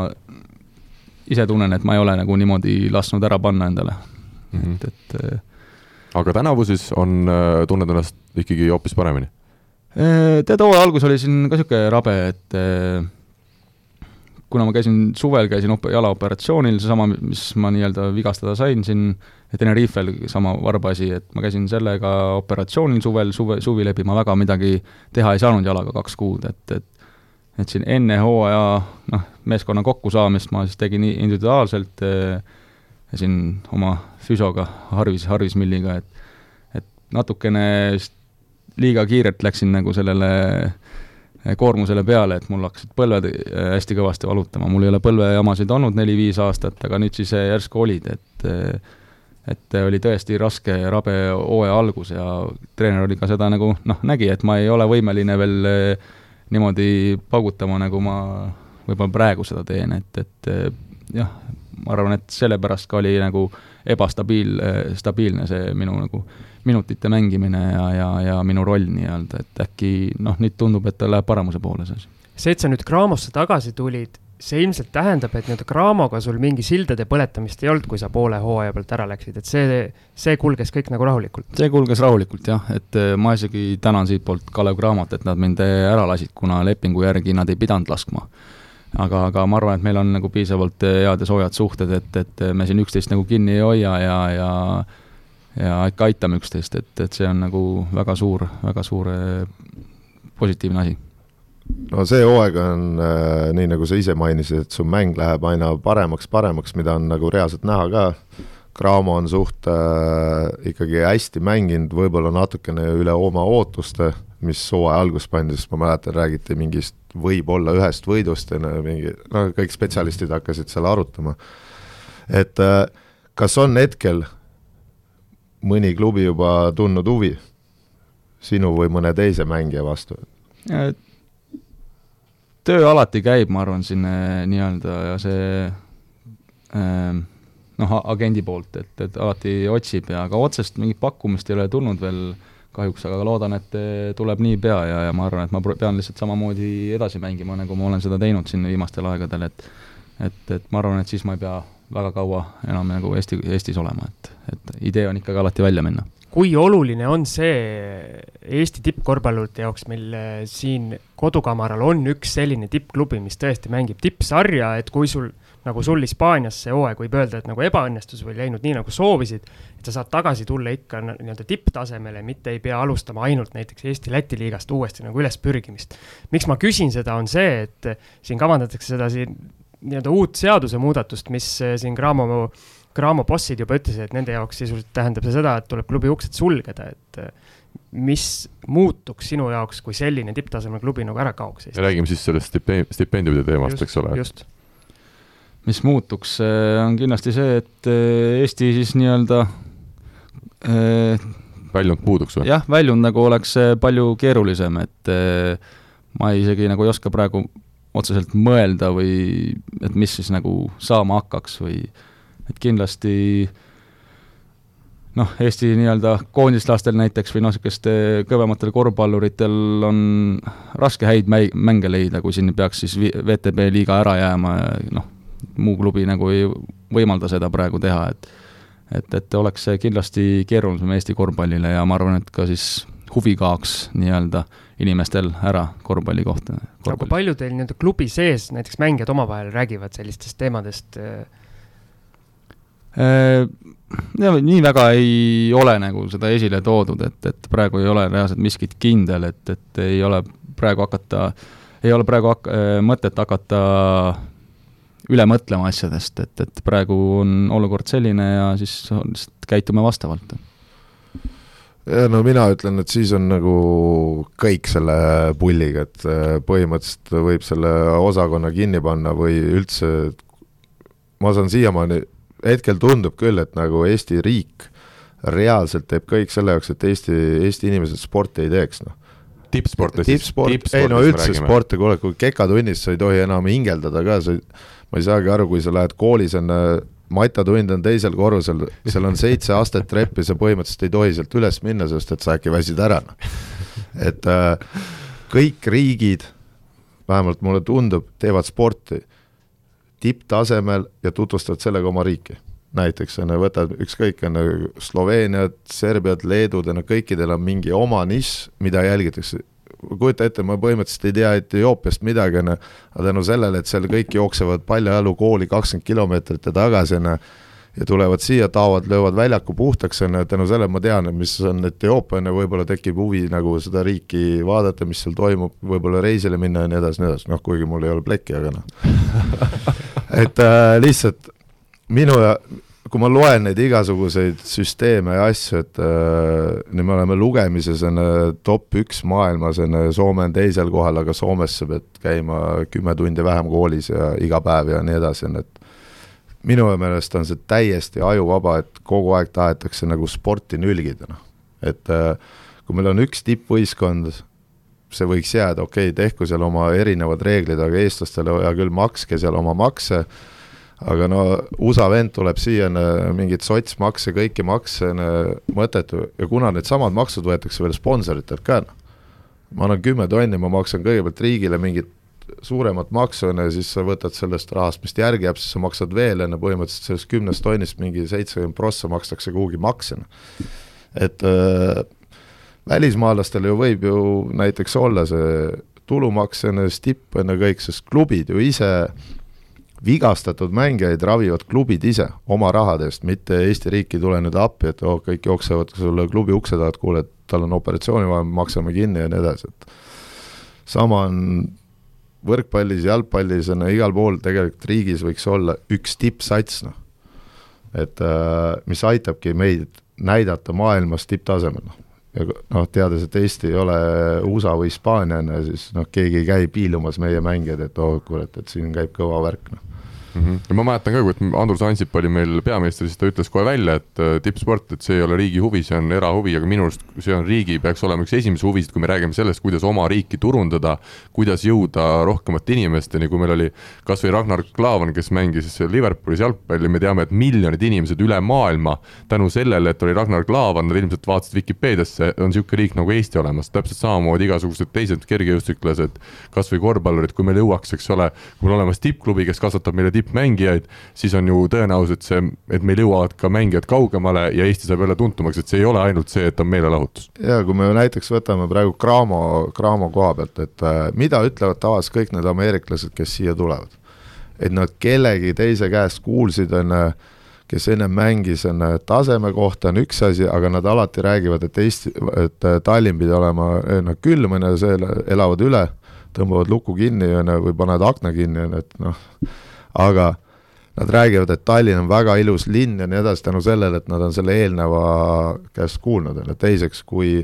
ise tunnen, et ma ei ole nagu niimoodi lasknud ära panna endale mm, -hmm. et, et eh, aga tänavu siis on, eh, tunned ennast ikkagi hoopis paremini? Tead, hooaja algus oli siin ka niisugune rabe, et kuna ma käisin suvel, käisin op-, jalaoperatsioonil, seesama, mis ma nii-öelda vigastada sain siin Tenerifel, sama varbaasi, et ma käisin sellega operatsioonil suvel, suve, suvi läbi ma väga midagi teha ei saanud jalaga kaks kuud, et, et et siin enne hooaja noh, meeskonna kokkusaamist ma siis tegin individuaalselt äh, siin oma füsioga, Harvis, Harvis Milliga, et et natukene liiga kiirelt läksin nagu sellele Eh, koormusele peale, et mul hakkasid põlved eh, hästi kõvasti valutama, mul ei ole põlvejamasid olnud neli-viis aastat, aga nüüd siis eh, järsku olid, et et oli tõesti raske ja rabe hooaja algus ja treener oli ka seda nagu noh, nägi, et ma ei ole võimeline veel niimoodi paugutama, nagu ma võib-olla praegu seda teen, et, et jah, ma arvan, et sellepärast ka oli nagu ebastabiil, stabiilne see minu nagu minutite mängimine ja, ja, ja minu roll nii-öelda, et äkki noh, nüüd tundub, et ta läheb paremuse poole asi. see, et sa nüüd Craamosse tagasi tulid, see ilmselt tähendab, et nii-öelda Craamoga sul mingi sildade põletamist ei olnud, kui sa poole hooaja pealt ära läksid, et see, see kulges kõik nagu rahulikult? see kulges rahulikult jah, et ma isegi tänan siitpoolt Kalev Cramot, et nad mind ära lasid, kuna lepingu järgi nad ei pidanud laskma aga, aga ma arvan, et meil on nagu piisavalt eh, head ja soojad suhted, et, et me siin üksteist nagu kinni ei hoia ja, ja ja ikka aitame üksteist, et, et see on nagu väga suur, väga suur eh, positiivne asi. no see hooaeg on äh, nii, nagu sa ise mainisid, et su mäng läheb aina paremaks, paremaks, mida on nagu reaalselt näha ka, Cramo on suht äh, ikkagi hästi mänginud, võib-olla natukene üle oma ootuste, mis hooaja alguses pandi, sest ma mäletan, räägiti mingist võib-olla ühest võidust ja mingi, no kõik spetsialistid hakkasid seal arutama. et äh, kas on hetkel mõni klubi juba tundnud huvi sinu või mõne teise mängija vastu? töö alati käib, ma arvan, siin äh, nii-öelda ja see äh, noh, agendi poolt, et, et alati otsib ja aga otsest mingit pakkumist ei ole tulnud veel kahjuks, aga loodan, et tuleb niipea ja, ja ma arvan, et ma pean lihtsalt samamoodi edasi mängima, nagu ma olen seda teinud siin viimastel aegadel, et et, et ma arvan, et siis ma ei pea väga kaua enam nagu Eesti, Eestis olema, et, et idee on ikkagi alati välja minna. Kui oluline on see Eesti tippkorvpallurite jaoks, meil siin kodukamaral on üks selline tippklubi, mis tõesti mängib tippsarja, et kui sul nagu sul Hispaanias see hooaeg võib öelda, et nagu ebaõnnestus või läinud nii, nagu soovisid, et sa saad tagasi tulla ikka nii-öelda tipptasemele, mitte ei pea alustama ainult näiteks Eesti-Läti liigast uuesti nagu ülespürgimist. miks ma küsin seda, on see, et siin kavandatakse seda siin nii-öelda uut seadusemuudatust, mis siin Graamo, Graamo bossid juba ütlesid, et nende jaoks sisuliselt tähendab see seda, et tuleb klubi uksed sulgeda, et mis muutuks sinu jaoks, kui selline tipptasemel klubi nagu ära kaoks? räägime siis sellest stipendiumide teemast, eks ole. just mis muutuks, on kindlasti see, et eh, Eesti siis nii-öelda eh, väljund puuduks või? jah, väljund nagu oleks palju keerulisem, et ma isegi nagu ei oska praegu otseselt mõelda või et mis siis nagu saama hakkaks või et kindlasti noh, Eesti nii-öelda koondislastel näiteks või noh, niisugustel kõvematel korvpalluritel on raske häid mäi-, mänge leida, kui siin peaks siis VTB liiga ära jääma ja noh, muu klubi nagu ei võimalda seda praegu teha, et et, et oleks see kindlasti keerulisem Eesti korvpallile ja ma arvan, et ka siis huvi kaoks nii-öelda inimestel ära korvpalli kohta. aga kui palju teil nii-öelda klubi sees näiteks mängijad omavahel räägivad sellistest teemadest? Äh, ja nii väga ei ole nagu seda esile toodud, et, et praegu ei ole reaalselt miskit kindel, et, et ei ole praegu hakata, ei ole praegu hak-, mõtet hakata üle mõtlema asjadest, et, et praegu on olukord selline ja siis lihtsalt käitume vastavalt. ja no mina ütlen, et siis on nagu kõik selle pulliga, et äh, põhimõtteliselt võib selle osakonna kinni panna või üldse, ma saan siiamaani, hetkel tundub küll, et nagu Eesti riik reaalselt teeb kõik selle jaoks, et Eesti, Eesti inimesed sporti ei teeks, noh tippsporti siis? tippsport, ei no üldse sporti, kuule, kui kekatunnis sa ei tohi enam hingeldada ka, sa ma ei saagi aru, kui sa lähed koolis, on matatund on teisel korrusel, seal on seitse astet treppi, sa põhimõtteliselt ei tohi sealt üles minna, sest et sa äkki väsid ära, noh. et äh, kõik riigid, vähemalt mulle tundub, teevad sporti tipptasemel ja tutvustavad sellega oma riiki. näiteks on ju, võtad ükskõik, on ju Sloveeniat, Serbiat, Leedut, on ju, kõikidel on mingi oma nišš, mida jälgitakse kujuta ette, ma põhimõtteliselt ei tea Etioopiast midagi, on ju, aga tänu sellele, et seal kõik jooksevad paljajalu kooli kakskümmend kilomeetrit ja tagasi, on ju, ja tulevad siia, taovad, löövad väljaku puhtaks, on ju, tänu sellele ma tean, mis on Etioopia, on ju, võib-olla tekib huvi nagu seda riiki vaadata, mis seal toimub, võib-olla reisile minna ja nii edasi, nii edasi, noh kuigi mul ei ole plekki, aga noh. Et äh, lihtsalt minu ja kui ma loen neid igasuguseid süsteeme ja asju, et äh, nüüd me oleme lugemises on top üks maailmas, on Soome on teisel kohal, aga Soomes sa pead käima kümme tundi vähem koolis ja iga päev ja nii edasi, on, et minu meelest on see täiesti ajuvaba, et kogu aeg tahetakse nagu sporti nülgida, noh. et äh, kui meil on üks tippvõistkond, see võiks jääda, okei okay,, tehku seal oma erinevad reeglid, aga eestlastele hea küll, makske seal oma makse aga no USA vend tuleb siia, mingeid sotsmakse, kõiki makse, mõttetu ja kuna needsamad maksud võetakse veel sponsoritelt ka, noh. ma annan kümme tonni, ma maksan kõigepealt riigile mingit suuremat maksu, on ju, siis sa võtad sellest rahast, mis järgi jääb, siis sa maksad veel, on ju, põhimõtteliselt sellest kümnest tonnist mingi seitsekümmend prossa makstakse kuhugi makse, noh. et äh, välismaalastel ju võib ju näiteks olla see tulumaks, on ju, stip, on ju, kõik, sest klubid ju ise vigastatud mängijaid ravivad klubid ise oma rahadest, mitte Eesti riik ei tule nüüd appi, et oh, kõik jooksevad sulle klubi ukse taha, et kuule, et tal on operatsiooni vaja, maksame kinni ja nii edasi, et sama on võrkpallis, jalgpallis on igal pool tegelikult riigis võiks olla üks tippsats, noh. et äh, mis aitabki meid näidata maailmas tipptasemel, noh. Ja noh, teades, et Eesti ei ole USA või Hispaania, on ju, siis noh, keegi ei käi piilumas meie mängijaid, et oh kurat, et siin käib kõva värk, noh mm. -hmm. ma mäletan ka, kui Andrus Ansip oli meil peaminister, siis ta ütles kohe välja, et äh, tippsport, et see ei ole riigi huvi, see on erahuvi, aga minu arust see on riigi, peaks olema üks esimesi huvisid, kui me räägime sellest, kuidas oma riiki turundada, kuidas jõuda rohkemate inimesteni, kui meil oli kasvõi Ragnar Klavan, kes mängis Liverpoolis jalgpalli, me teame, et miljonid inimesed üle maailma tänu sellele, et oli Ragnar Klavan, nad ilmselt vaatasid Vikipeediasse, on niisugune riik nagu Eesti olemas, täpselt samamoodi igasugused teised kergejõustiklased, kasvõi korvpallurid, kui meil jõuaks, eks ole, kui meil olemas tippklubi, kes kasvatab meile tippmängijaid, siis on ju tõenäoliselt see, et meil jõuavad ka mängijad kaugemale ja Eesti saab jälle tuntumaks, et see ei ole ainult see, et on meelelahutus. ja kui me näiteks võtame praegu Cramo, Cramo koha pealt, et äh, mida ütlevad tavaliselt kõik need ameeriklased, kes siia tulevad? et nad kellegi teise käest kuulsid, on ju, kes ennem mängis, on taseme kohta on üks asi, aga nad alati räägivad, et Eesti, et äh, Tallinn pidi olema noh, külm, on ju, see elavad üle, tõmbavad luku kinni, on ju, või panevad akna kinni, on ju, et noh, aga nad räägivad, et Tallinn on väga ilus linn ja nii edasi tänu sellele, et nad on selle eelneva käest kuulnud, on ju, teiseks, kui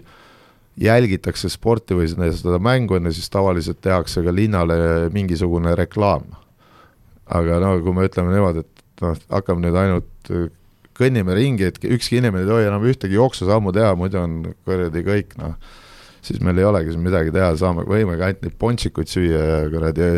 jälgitakse sporti või seda mängu, on ju, siis tavaliselt tehakse ka linnale mingisugune reklaam. aga no kui me ütleme niimoodi, et noh, hakkame nüüd ainult kõnnime ringi, et ükski inimene ei tohi enam ühtegi jooksusammu teha, muidu on kuradi kõik noh, siis meil ei olegi siin midagi teha, saame, võimegi ainult neid pontsikuid süüa ja kuradi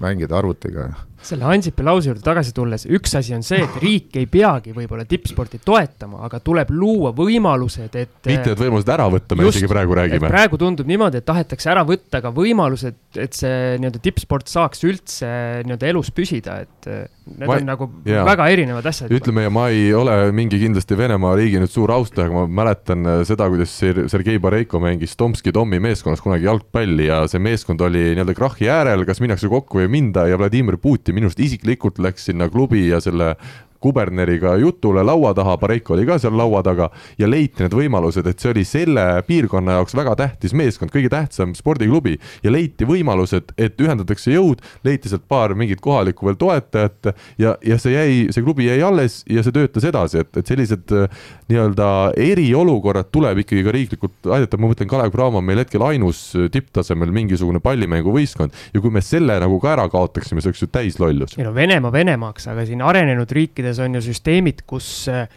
mängida arvutiga selle Ansipi lause juurde tagasi tulles, üks asi on see, et riik ei peagi võib-olla tippsporti toetama, aga tuleb luua võimalused, et. mitte, et võimalused ära võtta, me just, isegi praegu räägime. praegu tundub niimoodi, et tahetakse ära võtta ka võimalused, et see nii-öelda tippsport saaks üldse nii-öelda elus püsida, et eh, need ma, on nagu jaa. väga erinevad asjad. ütleme, ja ma ei ole mingi kindlasti Venemaa riigi nüüd suur austaja, aga ma mäletan eh, seda, kuidas Sergei Bareiko mängis Tomski Tommi meeskonnas kunagi jalgpalli ja see meeskond oli nii-öelda krahhi äärel, kas minnakse kokku või ei minda ja Vladimir Putin minu arust isiklikult läks sinna klubi ja selle kuberneriga jutule laua taha, Pareiko oli ka seal laua taga ja leiti need võimalused, et see oli selle piirkonna jaoks väga tähtis meeskond, kõige tähtsam spordiklubi ja leiti võimalused, et ühendatakse jõud, leiti sealt paar mingit kohalikku veel toetajat ja, ja see jäi, see klubi jäi alles ja see töötas edasi, et, et sellised äh, nii-öelda eriolukorrad tuleb ikkagi ka riiklikult aidata, ma mõtlen, Kalev Cramo on meil hetkel ainus tipptasemel mingisugune pallimänguvõistkond ja kui me selle nagu ka ära kaotaksime, see oleks ju täislollus. ei no Venemaa Venemaaks, aga siin arenenud riikides riikides on ju süsteemid, kus äh,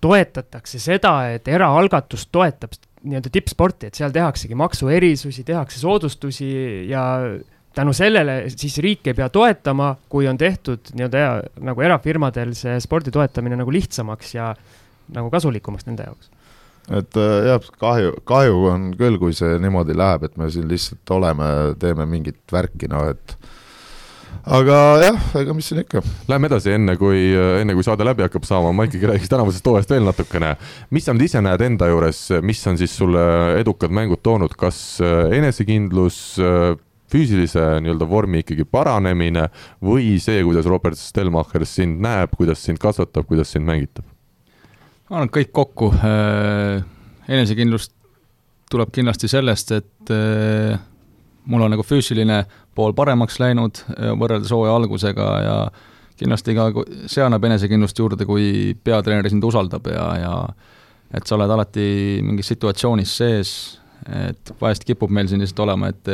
toetatakse seda, et eraalgatus toetab nii-öelda tippsporti, et seal tehaksegi maksuerisusi, tehakse soodustusi ja tänu sellele siis riik ei pea toetama, kui on tehtud nii-öelda nagu erafirmadel see spordi toetamine nagu lihtsamaks ja nagu kasulikumaks nende jaoks. Et äh, jah, kahju, kahju on küll, kui see niimoodi läheb, et me siin lihtsalt oleme, teeme mingit värki, noh et aga jah, ega mis siin ikka. Läheme edasi, enne kui, enne kui saade läbi hakkab saama, ma ikkagi räägiks tänavusest hooajast veel natukene. mis sa nüüd ise näed enda juures, mis on siis sulle edukad mängud toonud, kas äh, enesekindlus, äh, füüsilise nii-öelda vormi ikkagi paranemine või see, kuidas Robert Stelmacher sind näeb, kuidas sind kasvatab, kuidas sind mängitab? ma arvan, et kõik kokku. Äh, enesekindlust tuleb kindlasti sellest, et mul on nagu füüsiline pool paremaks läinud äh, võrreldes hooaja algusega ja kindlasti ka see annab enesekindlust juurde, kui peatreener sind usaldab ja, ja et sa oled alati mingis situatsioonis sees, et vahest kipub meil siin lihtsalt olema, et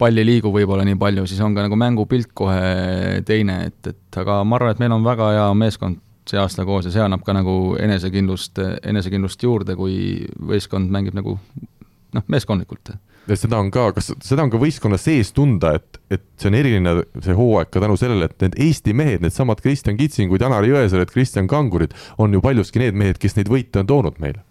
pall ei liigu võib-olla nii palju, siis on ka nagu mängupilt kohe teine, et, et aga ma arvan, et meil on väga hea meeskond see aasta koos ja see annab ka nagu enesekindlust, enesekindlust juurde, kui võistkond mängib nagu noh, meeskondlikult ja seda on ka, kas seda on ka võistkonna sees tunda, et, et see on eriline, see hooaeg ka tänu sellele, et need Eesti mehed, needsamad Kristjan Kitsingud, Janar Jõesaared, Kristjan Kangurid on ju paljuski need mehed, kes neid võite on toonud meile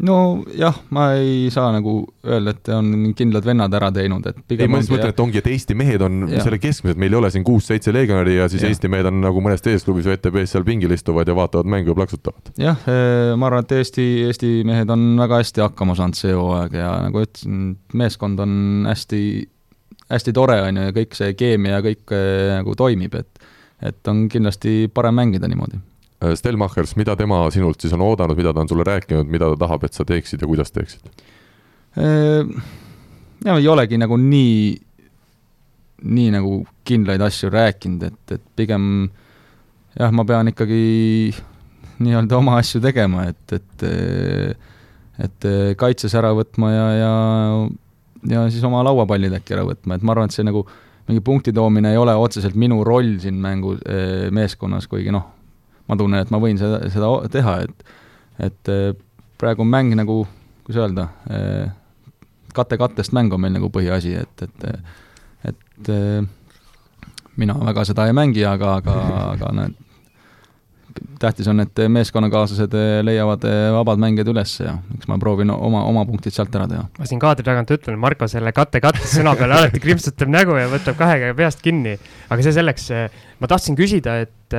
nojah, ma ei saa nagu öelda, et on kindlad vennad ära teinud, et ei, ma just mõtlen, et ongi, et Eesti mehed on ja. selle keskmised, meil ei ole siin kuus-seitse legionäri ja siis ja. Eesti mehed on nagu mõnes teises klubis või ETB-s seal pingil istuvad ja vaatavad mängu ja plaksutavad. jah, eh, ma arvan, et Eesti, Eesti mehed on väga hästi hakkama saanud see hooaeg ja nagu ütlesin, meeskond on hästi, hästi tore, on ju, ja kõik see keemia ja kõik eh, nagu toimib, et et on kindlasti parem mängida niimoodi Stelmachers, mida tema sinult siis on oodanud, mida ta on sulle rääkinud, mida ta tahab, et sa teeksid ja kuidas teeksid? Äh, ja ei olegi nagu nii, nii nagu kindlaid asju rääkinud, et, et pigem jah, ma pean ikkagi nii-öelda oma asju tegema, et, et et kaitses ära võtma ja, ja ja siis oma lauapallid äkki ära võtma, et ma arvan, et see nagu mingi punkti toomine ei ole otseselt minu roll siin mängu meeskonnas, kuigi noh, ma tunnen, et ma võin seda, seda teha, et et eh, praegu on mäng nagu, kuidas öelda, eh, kate kattest mäng on meil nagu põhiasi, et, et et eh, mina väga seda ei mängi, aga, aga, aga need tähtis on, et meeskonnakaaslased leiavad vabad mängijad üles ja eks ma proovin oma, oma punktid sealt ära teha. ma siin kaadri tagant ütlen, Marko selle katte-katte sõna peale alati krimpsutab nägu ja võtab kahe käe peast kinni. aga see selleks, ma tahtsin küsida, et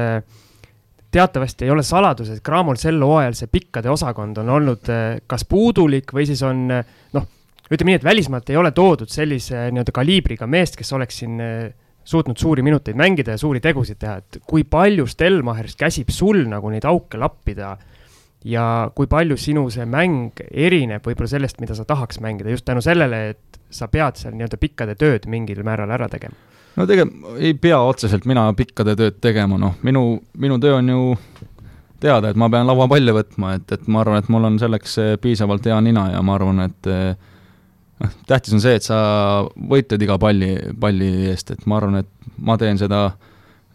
teatavasti ei ole saladus, et Graamol sel hooajal see pikkade osakond on olnud eh, kas puudulik või siis on eh, noh, ütleme nii, et välismaalt ei ole toodud sellise nii-öelda kaliibriga meest, kes oleks siin eh, suutnud suuri minuteid mängida ja suuri tegusid teha, et kui palju Stelmacherst käsib sul nagu neid auke lappida ja kui palju sinu see mäng erineb võib-olla sellest, mida sa tahaks mängida, just tänu sellele, et sa pead seal nii-öelda pikkade tööd mingil määral ära tegema no tegelikult ei pea otseselt mina pikkade tööd tegema, noh, minu, minu töö on ju teada, et ma pean lauapalle võtma, et, et ma arvan, et mul on selleks eh, piisavalt hea nina ja ma arvan, et eh, noh, tähtis on see, et sa võitled iga palli, palli eest, et ma arvan, et ma teen seda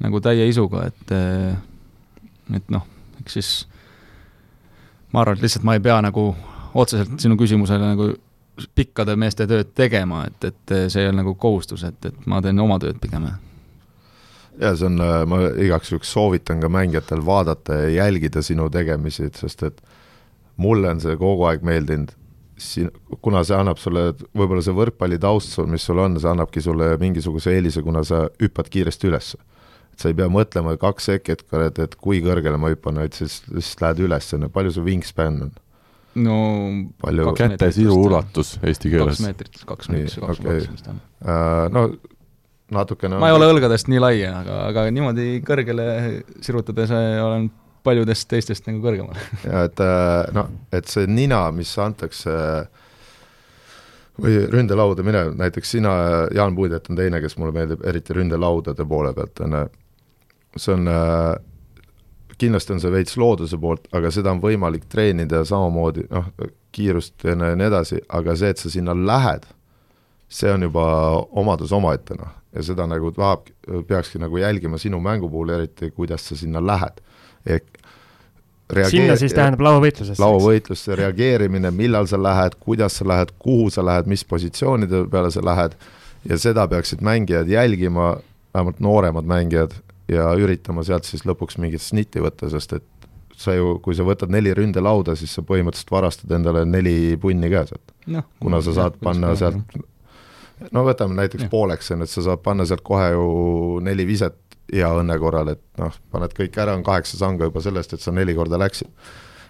nagu täie isuga, et eh, et noh, eks siis ma arvan, et lihtsalt ma ei pea nagu otseselt sinu küsimusele nagu pikkade meeste tööd tegema, et, et see ei ole nagu kohustus, et, et ma teen oma tööd pigem. ja see on, ma igaks juhuks soovitan ka mängijatel vaadata ja jälgida sinu tegemisi, sest et mulle on see kogu aeg meeldinud, siin, kuna see annab sulle, võib-olla see võrkpalli taust sul, mis sul on, see annabki sulle mingisuguse eelise, kuna sa hüppad kiiresti üles. et sa ei pea mõtlema kaks sekket, et, kui kõrgele ma hüppan, vaid siis lihtsalt lähed üles, palju su wingspan on no palju käte sisu ulatus eesti keeles? kaks meetrit, kaks meetrit, kaks meetrit vist on. No natukene ma ei ole õlgadest nii lai, aga, aga niimoodi kõrgele sirutades olen paljudest teistest nagu kõrgemal ja et äh, noh, et see nina, mis antakse või ründelauda minev, näiteks sina, Jaan Puidet on teine, kes mulle meeldib, eriti ründelaudade poole pealt, on see on äh, kindlasti on see veits looduse poolt, aga seda on võimalik treenida samamoodi, noh, kiirust ja nii edasi, aga see, et sa sinna lähed, see on juba omadus omaette, noh. ja seda nagu tahab, peakski nagu jälgima sinu mängu puhul eriti, kuidas sa sinna lähed. ehk reageer-... sinna siis tähendab lauavõitlusesse? lauavõitlusse reageerimine, millal sa lähed, kuidas sa lähed, kuhu sa lähed, mis positsioonide peale sa lähed, ja seda peaksid mängijad jälgima, vähemalt nooremad mängijad, ja üritama sealt siis lõpuks mingit snitti võtta, sest et sa ju, kui sa võtad neli ründelauda, siis sa põhimõtteliselt varastad endale neli punni ka sealt no,. kuna sa saad jah, panna sealt, no võtame näiteks ja. pooleks, on ju, et sa saad panna sealt kohe ju neli viset hea õnne korral, et noh, paned kõik ära, on kaheksa sanga juba sellest, et sa neli korda läksid.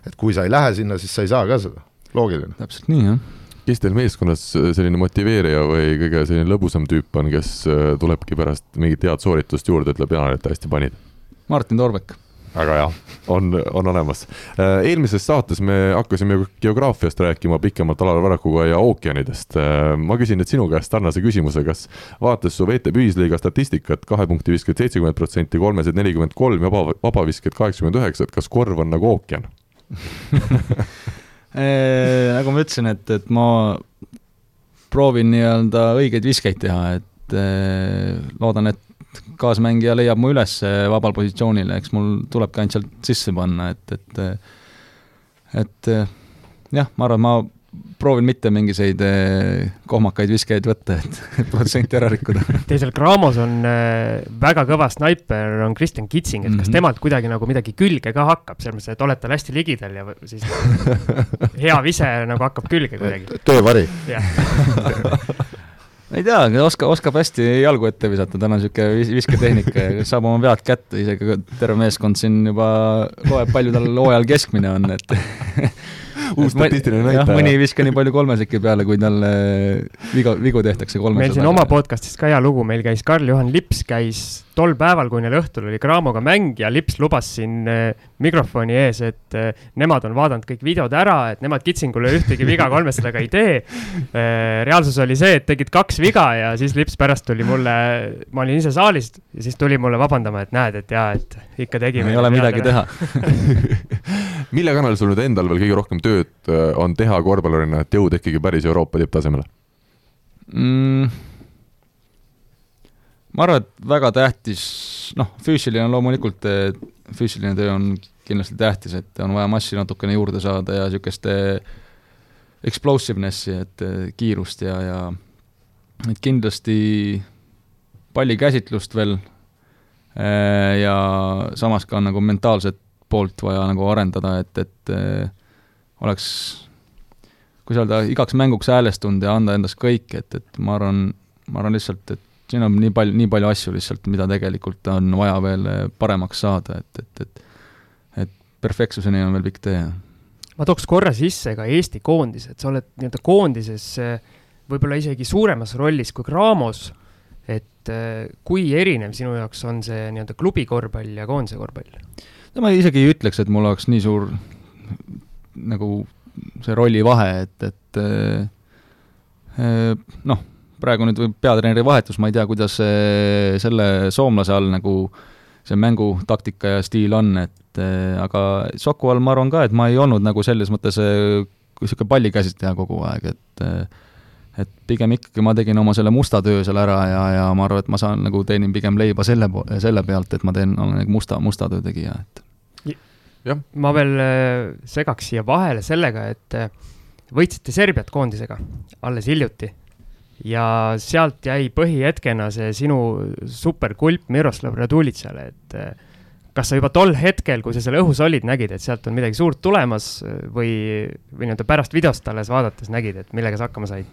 et kui sa ei lähe sinna, siis sa ei saa ka seda, loogiline. täpselt nii, jah kes teil meeskonnas selline motiveerija või kõige selline lõbusam tüüp on, kes äh, tulebki pärast mingit head sooritust juurde, ütleb Jaan, et hästi panid? Martin Torbek. väga hea, on, on olemas. Äh, eelmises saates me hakkasime geograafiast rääkima pikemalt Alar Varrakuga ja ookeanidest. Äh, ma küsin nüüd sinu käest sarnase küsimuse, kas vaadates su VTB ühisliiga statistikat, kahe punkti viskad seitsekümmend protsenti, kolmesed nelikümmend kolm ja vaba, vabavisked kaheksakümmend üheksa, et kas korv on nagu ookean nagu ma ütlesin, et, et ma proovin nii-öelda õigeid viskeid teha, et eh, loodan, et kaasmängija leiab mu üles vabal positsioonil, eks mul tulebki ainult sealt sisse panna, et, et et jah, ma arvan, ma proovin mitte mingisuguseid eh, kohmakaid viskeid võtta, et protsenti ära rikkuda. Teisel Graamos on äh, väga kõva snaiper, on Kristjan Kitsing, et kas mm -hmm. temalt kuidagi nagu midagi külge ka hakkab, selles mõttes, et oled tal hästi ligidal ja siis hea vise nagu hakkab külge kuidagi. töövari. ei tea, oskab, oskab hästi jalgu ette visata, tal on niisugune vis visketehnika ja saab oma vead kätte, isegi terve meeskond siin juba loeb, palju tal hooajal keskmine on, et uus statistiline näitaja. mõni ei viska nii palju kolmeseki peale, kui talle viga, vigu tehtakse kolmesega. meil siin oma podcast'is ka hea lugu, meil käis Karl-Juhan Lips käis tol päeval, kui neil õhtul oli Craamoga mäng ja Lips lubas siin äh, mikrofoni ees, et äh, nemad on vaadanud kõik videod ära, et nemad Kitsingule ühtegi viga kolmesadaga ei tee äh,. reaalsus oli see, et tegid kaks viga ja siis Lips pärast tuli mulle, ma olin ise saalis ja siis tuli mulle vabandama, et näed, et jaa, et ikka tegime. ei ole midagi teha mille kannal sul nüüd endal veel kõige rohkem tööd on teha korvpallurina, et jõuda ikkagi päris Euroopa tipptasemele mm,? Ma arvan, et väga tähtis, noh, füüsiline loomulikult, füüsiline töö on kindlasti tähtis, et on vaja massi natukene juurde saada ja niisugust explosiveness'i, et kiirust ja, ja et kindlasti pallikäsitlust veel ja samas ka nagu mentaalset poolt vaja nagu arendada, et, et oleks, kuidas öelda, igaks mänguks häälestunud ja anda endast kõik, et, et ma arvan, ma arvan lihtsalt, et siin on nii palju, nii palju asju lihtsalt, mida tegelikult on vaja veel paremaks saada, et, et, et et perfektsuseni on veel pikk tee. ma tooks korra sisse ka Eesti koondise, et sa oled nii-öelda koondises võib-olla isegi suuremas rollis kui Graamos, et kui erinev sinu jaoks on see nii-öelda klubi korvpall ja koondise korvpall? no ma isegi ei ütleks, et mul oleks nii suur nagu see rollivahe, et, et äh, noh, praegu nüüd peatreeneri vahetus, ma ei tea, kuidas see selle soomlase all nagu see mängutaktika ja stiil on, et äh, aga Soku all ma arvan ka, et ma ei olnud nagu selles mõttes niisugune äh, pallikäsitleja kogu aeg, et et pigem ikkagi ma tegin oma selle musta töö seal ära ja, ja ma arvan, et ma saan nagu teenin pigem leiba selle, selle pealt, et ma teen, olen nagu musta, musta töö tegija, et. Ma veel segaks siia vahele sellega, et võitsite Serbiat koondisega alles hiljuti ja sealt jäi põhihetkena see sinu superkulp Miroslav Radulitsale, et äh, kas sa juba tol hetkel, kui sa seal õhus olid, nägid, et sealt on midagi suurt tulemas või, või nii-öelda pärast videost alles vaadates nägid, et millega sa hakkama said?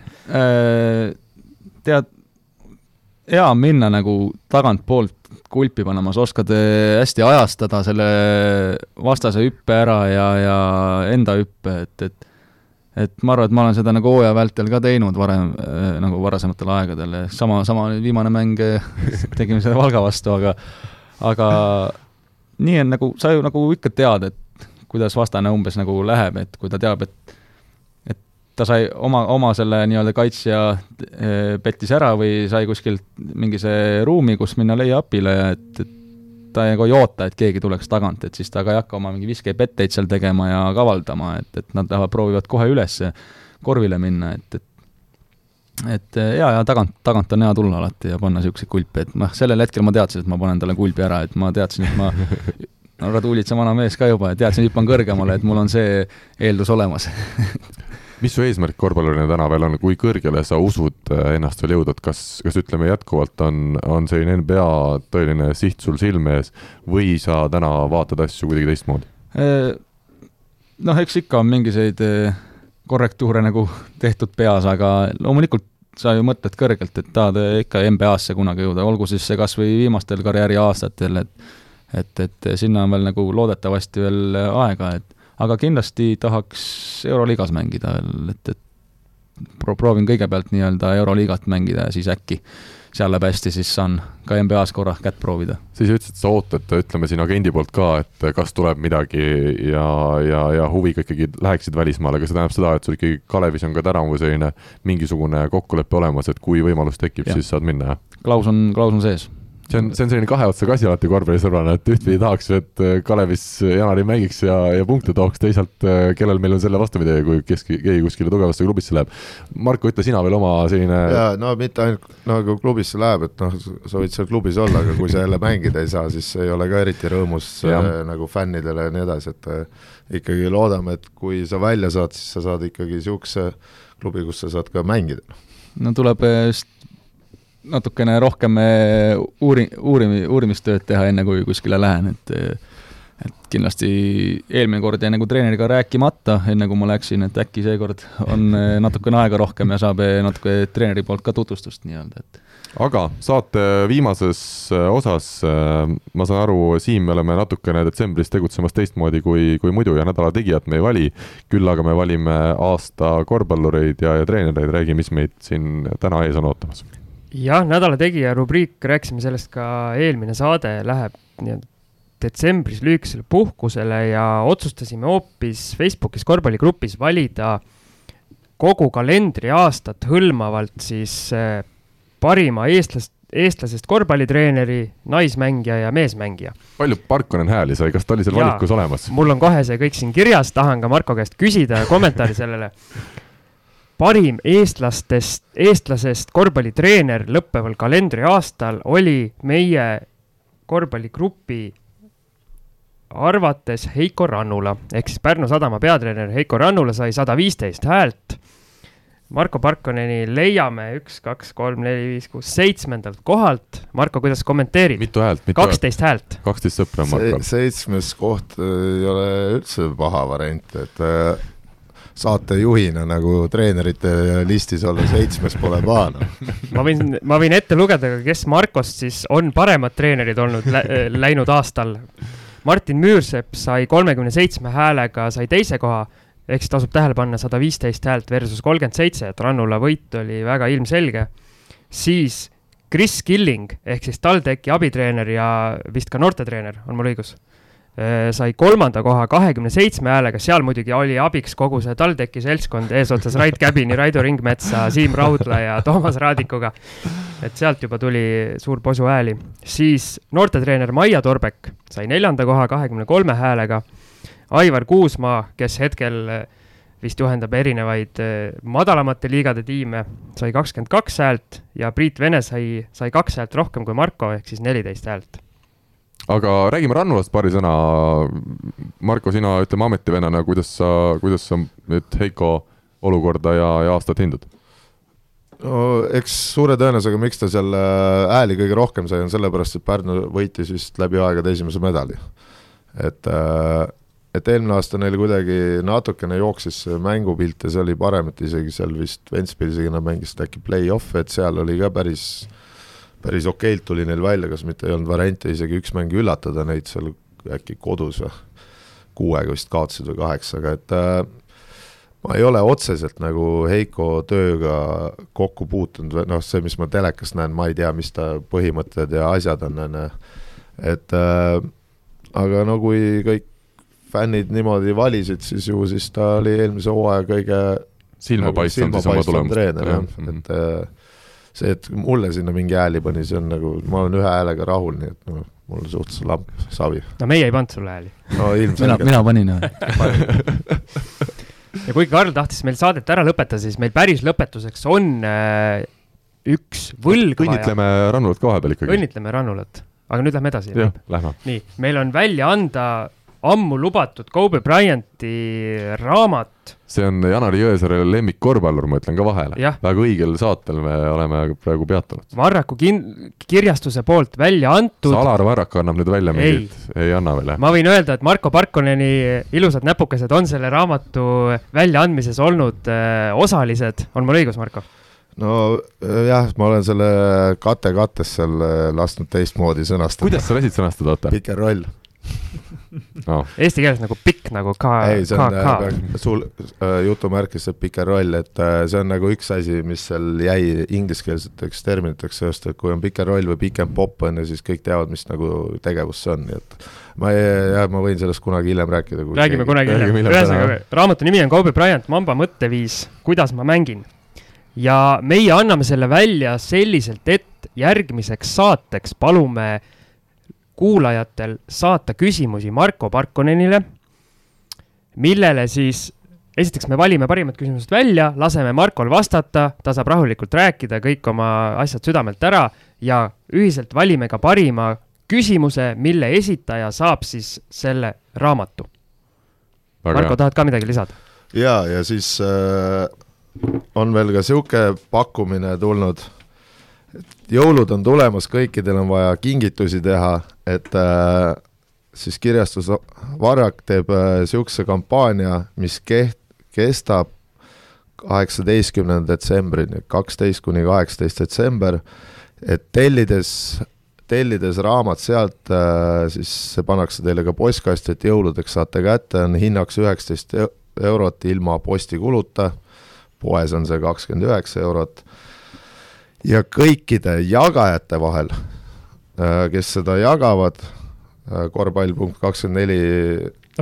tead, hea minna nagu tagantpoolt kulpi panema, sa oskad eh, hästi ajastada selle vastase hüppe ära ja, ja enda hüppe, et, et et ma arvan, et ma olen seda nagu hooaja vältel ka teinud varem, eh, nagu varasematel aegadel, sama, sama viimane mäng eh, tegime selle Valga vastu, aga aga nii on nagu, sa ju nagu ikka tead, et kuidas vastane umbes nagu läheb, et kui ta teab, et ta sai oma, oma selle nii-öelda kaitsja eh, pettis ära või sai kuskilt mingi see ruumi, kus minna lay-up'ile ja et, et ta nagu ei oota, et keegi tuleks tagant, et siis ta ka ei hakka oma mingi viskepetteid seal tegema ja kavaldama, et, et nad lähevad, proovivad kohe üles korvile minna, et, et et jaa, ja tagant, tagant on hea tulla alati ja panna niisuguseid kulpi, et noh, sellel hetkel ma teadsin, et ma panen talle kulbi ära, et ma teadsin, et ma no Radulitsa vana mees ka juba, teadsin, hüppan kõrgemale, et mul on see eeldus olemas mis su eesmärk korvpallurina täna veel on, kui kõrgele sa usud äh, ennast veel jõuda, et kas, kas ütleme jätkuvalt on, on selline NBA tõeline siht sul silme ees või sa täna vaatad asju kuidagi teistmoodi? Äh, noh, eks ikka on mingisuguseid äh, korrektuure nagu tehtud peas, aga loomulikult sa ju mõtled kõrgelt, et tahad ikka NBA-sse kunagi jõuda, olgu siis see kas või viimastel karjääriaastatel, et et, et sinna on veel nagu loodetavasti veel aega, et aga kindlasti tahaks Euroliigas mängida veel, et, et pro-, proovin kõigepealt nii-öelda Euroliigat mängida ja siis äkki seal läheb hästi, siis saan ka NBA-s korra kätt proovida. siis ütlesid, sa ootad, ütleme siin agendi poolt ka, et kas tuleb midagi ja, ja, ja huviga ikkagi läheksid välismaale, aga see tähendab seda, et sul ikkagi Kalevis on ka tänavu selline mingisugune kokkulepe olemas, et kui võimalus tekib, siis saad minna, jah? klaus on, klaus on sees see on, see on selline kahe otsaga asi alati korvpallisõbrana, et ühtpidi tahaks et äh, Kalevis Janari mängiks ja, ja punkte tooks, teisalt äh, kellel meil on selle vastupidi, kui keski, keegi kuskile tugevasse klubisse läheb. Marko, ütle sina veel oma selline jaa, no mitte ainult nagu klubisse läheb, et noh, sa võid seal klubis olla, aga kui sa jälle mängida ei saa, siis ei ole ka eriti rõõmus äh, nagu fännidele ja nii edasi, et äh, ikkagi loodame, et kui sa välja saad, siis sa saad ikkagi niisuguse klubi, kus sa saad ka mängida. no tuleb natukene rohkem eh, uuri-, uurimi-, uurimistööd teha, enne kui kuskile lähen, et et kindlasti eelmine kord jäi nagu treeneriga rääkimata, enne kui ma läksin, et äkki seekord on eh, natukene aega rohkem ja saab eh, natuke treeneri poolt ka tutvustust nii-öelda, et. Aga saate viimases osas, ma saan aru, Siim, me oleme natukene detsembris tegutsemas teistmoodi kui, kui muidu ja nädala tegijat me ei vali, küll aga me valime aasta korvpallureid ja, ja treenereid, räägi, mis meid siin täna ees on ootamas jah, nädala tegija rubriik, rääkisime sellest ka eelmine saade, läheb nii-öelda detsembris lühikesele puhkusele ja otsustasime hoopis Facebookis korvpalligrupis valida kogu kalendriaastat hõlmavalt siis eh, parima eestlast, eestlasest korvpallitreeneri, naismängija ja meesmängija. palju Parkonen hääli sai, kas ta oli seal valikus olemas? mul on kohe see kõik siin kirjas, tahan ka Marko käest küsida kommentaari sellele parim eestlastest, eestlasest korvpallitreener lõppeval kalendriaastal oli meie korvpalligrupi arvates Heiko Rannula ehk siis Pärnu Sadama peatreener Heiko Rannula sai sada viisteist häält. Marko Parkoneni leiame üks, kaks, kolm, neli, viis, kuus, seitsmendalt kohalt. Marko, kuidas kommenteerid? mitu häält? kaksteist häält. kaksteist sõpra on Markol Se. seitsmes koht ei ole üldse paha variant, et äh, saatejuhina nagu treenerite listis olla seitsmes pole paha noh. ma võin, ma võin ette lugeda, kes Markost siis on paremad treenerid olnud lä läinud aastal. Martin Müürsepp sai kolmekümne seitsme häälega, sai teise koha, siis tasub tähele panna sada viisteist häält versus kolmkümmend seitse, et Rannula võit oli väga ilmselge. siis Chris Killing ehk siis TalTechi abitreener ja vist ka noortetreener, on mul õigus sai kolmanda koha kahekümne seitsme häälega, seal muidugi oli abiks kogu see TalTechi seltskond eesotsas Rait Käbini, Raido Ringmetsa, Siim Raudla ja Toomas Raadikuga. et sealt juba tuli suur posu hääli. siis noortetreener Maia Torbek sai neljanda koha kahekümne kolme häälega. Aivar Kuusmaa, kes hetkel äh, vist juhendab erinevaid äh, madalamate liigade tiime, sai kakskümmend kaks häält ja Priit Vene sai, sai kaks häält rohkem kui Marko, ehk siis neliteist häält aga räägime Rannulast paari sõna. Marko, sina ütleme ametivennana, kuidas sa, kuidas sa nüüd Heiko olukorda ja, ja aastat hindad? no eks suure tõenäosusega, miks ta seal äh, hääli kõige rohkem sai, on sellepärast, et Pärnu võitis vist läbi aegade esimese medali. et, äh, et eelmine aasta neil kuidagi natukene jooksis mängupilt ja see oli parem, et isegi seal vist Ventspilsiga nad mängisid äkki play-off'e, et seal oli ka päris päris okeilt tuli neil välja, kas mitte ei olnud variante isegi üks mäng üllatada neid seal äkki kodus või, kuuega vist kaotasid või kaheksaga, et äh, ma ei ole otseselt nagu Heiko tööga kokku puutunud või noh, see, mis ma telekast näen, ma ei tea, mis ta põhimõtted ja asjad on, on ju, et äh, aga no kui kõik fännid niimoodi valisid, siis ju siis ta oli eelmise hooaja kõige silmapaistvam nagu, siis oma tulemust. treener jah, et äh, see, et mulle sinna mingi hääli pani, see on nagu, ma olen ühe häälega rahul, nii et noh, mul suhtes lamp, savi. no meie ei pannud sulle hääli. no ilmselgelt. mina panin jah ja kuigi Karl tahtis meil saadet ära lõpetada, siis meil päris lõpetuseks on äh, üks võlg vaja. õnnitleme Rannulat ka vahepeal ikkagi. õnnitleme Rannulat, aga nüüd lähme edasi. jah, lähme. nii, meil on välja anda ammu lubatud Kobe Bryanti raamat. see on Janari Jõesaare lemmikkorvpallur, ma ütlen ka vahele. väga õigel saatel me oleme praegu peatunud. Varraku kin-, kirjastuse poolt välja antud. Alar Varrak annab nüüd välja mingit? ei anna veel, jah? ma võin öelda, et Marko Parkoneni ilusad näpukesed on selle raamatu väljaandmises olnud äh, osalised, on mul õigus, Marko? no äh, jah, ma olen selle kate kattes seal äh, lasknud teistmoodi sõnastada. kuidas sa lasid sõnastada, oota? pikem roll no.. Eesti keeles nagu pikk nagu ka. ei, see on äh, sul äh, jutumärkis see pikem roll, et äh, see on nagu üks asi, mis seal jäi ingliskeelseteks terminiteks seost, et kui on pikem roll või pikem popp on ju, siis kõik teavad, mis nagu tegevus see on, nii et ma ei, jah, ma võin sellest kunagi hiljem rääkida. räägime keegi. kunagi hiljem, ühesõnaga raamatu nimi on Kobe Bryant, Mamba mõtteviis, kuidas ma mängin. ja meie anname selle välja selliselt, et järgmiseks saateks palume kuulajatel saata küsimusi Marko Parkonenile, millele siis esiteks me valime parimad küsimused välja, laseme Markol vastata, ta saab rahulikult rääkida kõik oma asjad südamelt ära ja ühiselt valime ka parima küsimuse, mille esitaja saab siis selle raamatu. Marko, tahad ka midagi lisada? ja, ja siis äh, on veel ka sihuke pakkumine tulnud, et jõulud on tulemas, kõikidel on vaja kingitusi teha, et äh, siis kirjastus Varrak teeb niisuguse äh, kampaania, mis keht-, kestab kaheksateistkümnenda detsembrini, kaksteist kuni kaheksateist detsember, et tellides, tellides raamat sealt, äh, siis see pannakse teile ka postkasti, et jõuludeks saate kätte, on hinnaks üheksateist eurot ilma postikuluta, poes on see kakskümmend üheksa eurot, ja kõikide jagajate vahel, kes seda jagavad, äh, korvpall punkt kakskümmend neli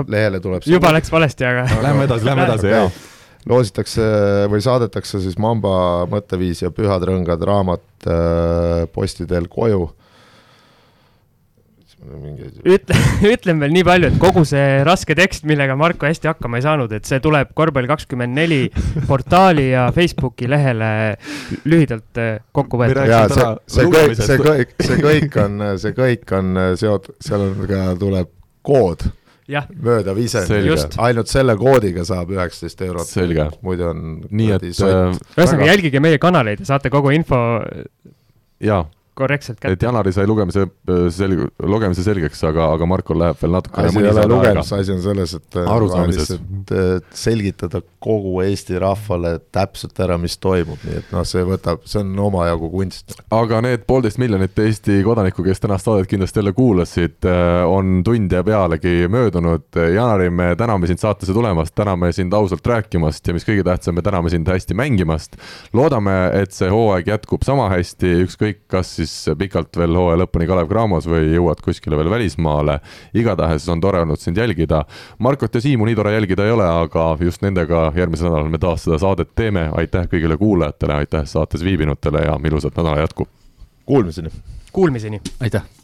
lehele tuleb juba läks valesti, aga Lähme edasi, lähme edasi, jaa. loositakse või saadetakse siis Mamba mõtteviis ja Pühad rõngad raamat äh, posti teel koju ütle, ütlen veel nii palju, et kogu see raske tekst, millega Marko hästi hakkama ei saanud, et see tuleb korvpall kakskümmend neli portaali ja Facebooki lehele lühidalt äh, kokku võetud. see, see kõik, see kõik, see kõik on, see kõik on seotud, seal on ka, tuleb kood mööda viisendit, ainult selle koodiga saab üheksateist eurot. selge. muidu on nii et äh, ühesõnaga jälgige meie kanaleid ja saate kogu info jaa korrektselt kätte. et Janari sai lugemise äh, selg-, lugemise selgeks, aga, aga Markol läheb veel natukene asi ei ole lugemis, asi on selles, et äh, arusaamises. selgitada kogu Eesti rahvale täpselt ära, mis toimub, nii et noh, see võtab, see on omajagu kunst. aga need poolteist miljonit Eesti kodanikku, kes tänast saadet kindlasti jälle kuulasid, äh, on tund ja pealegi möödunud. Janari, me täname sind saatesse tulemast, täname sind ausalt rääkimast ja mis kõige tähtsam, me täname sind hästi mängimast. loodame, et see hooaeg jätkub sama hästi, ükskõik kas siis siis pikalt veel hooaja lõpuni Kalev Cramos või jõuad kuskile veel välismaale. igatahes on tore olnud sind jälgida. Markot ja Siimu nii tore jälgida ei ole, aga just nendega järgmisel nädalal me taas seda saadet teeme. aitäh kõigile kuulajatele, aitäh saates viibinutele ja ilusat nädala jätku. Kuulmiseni. Kuulmiseni. aitäh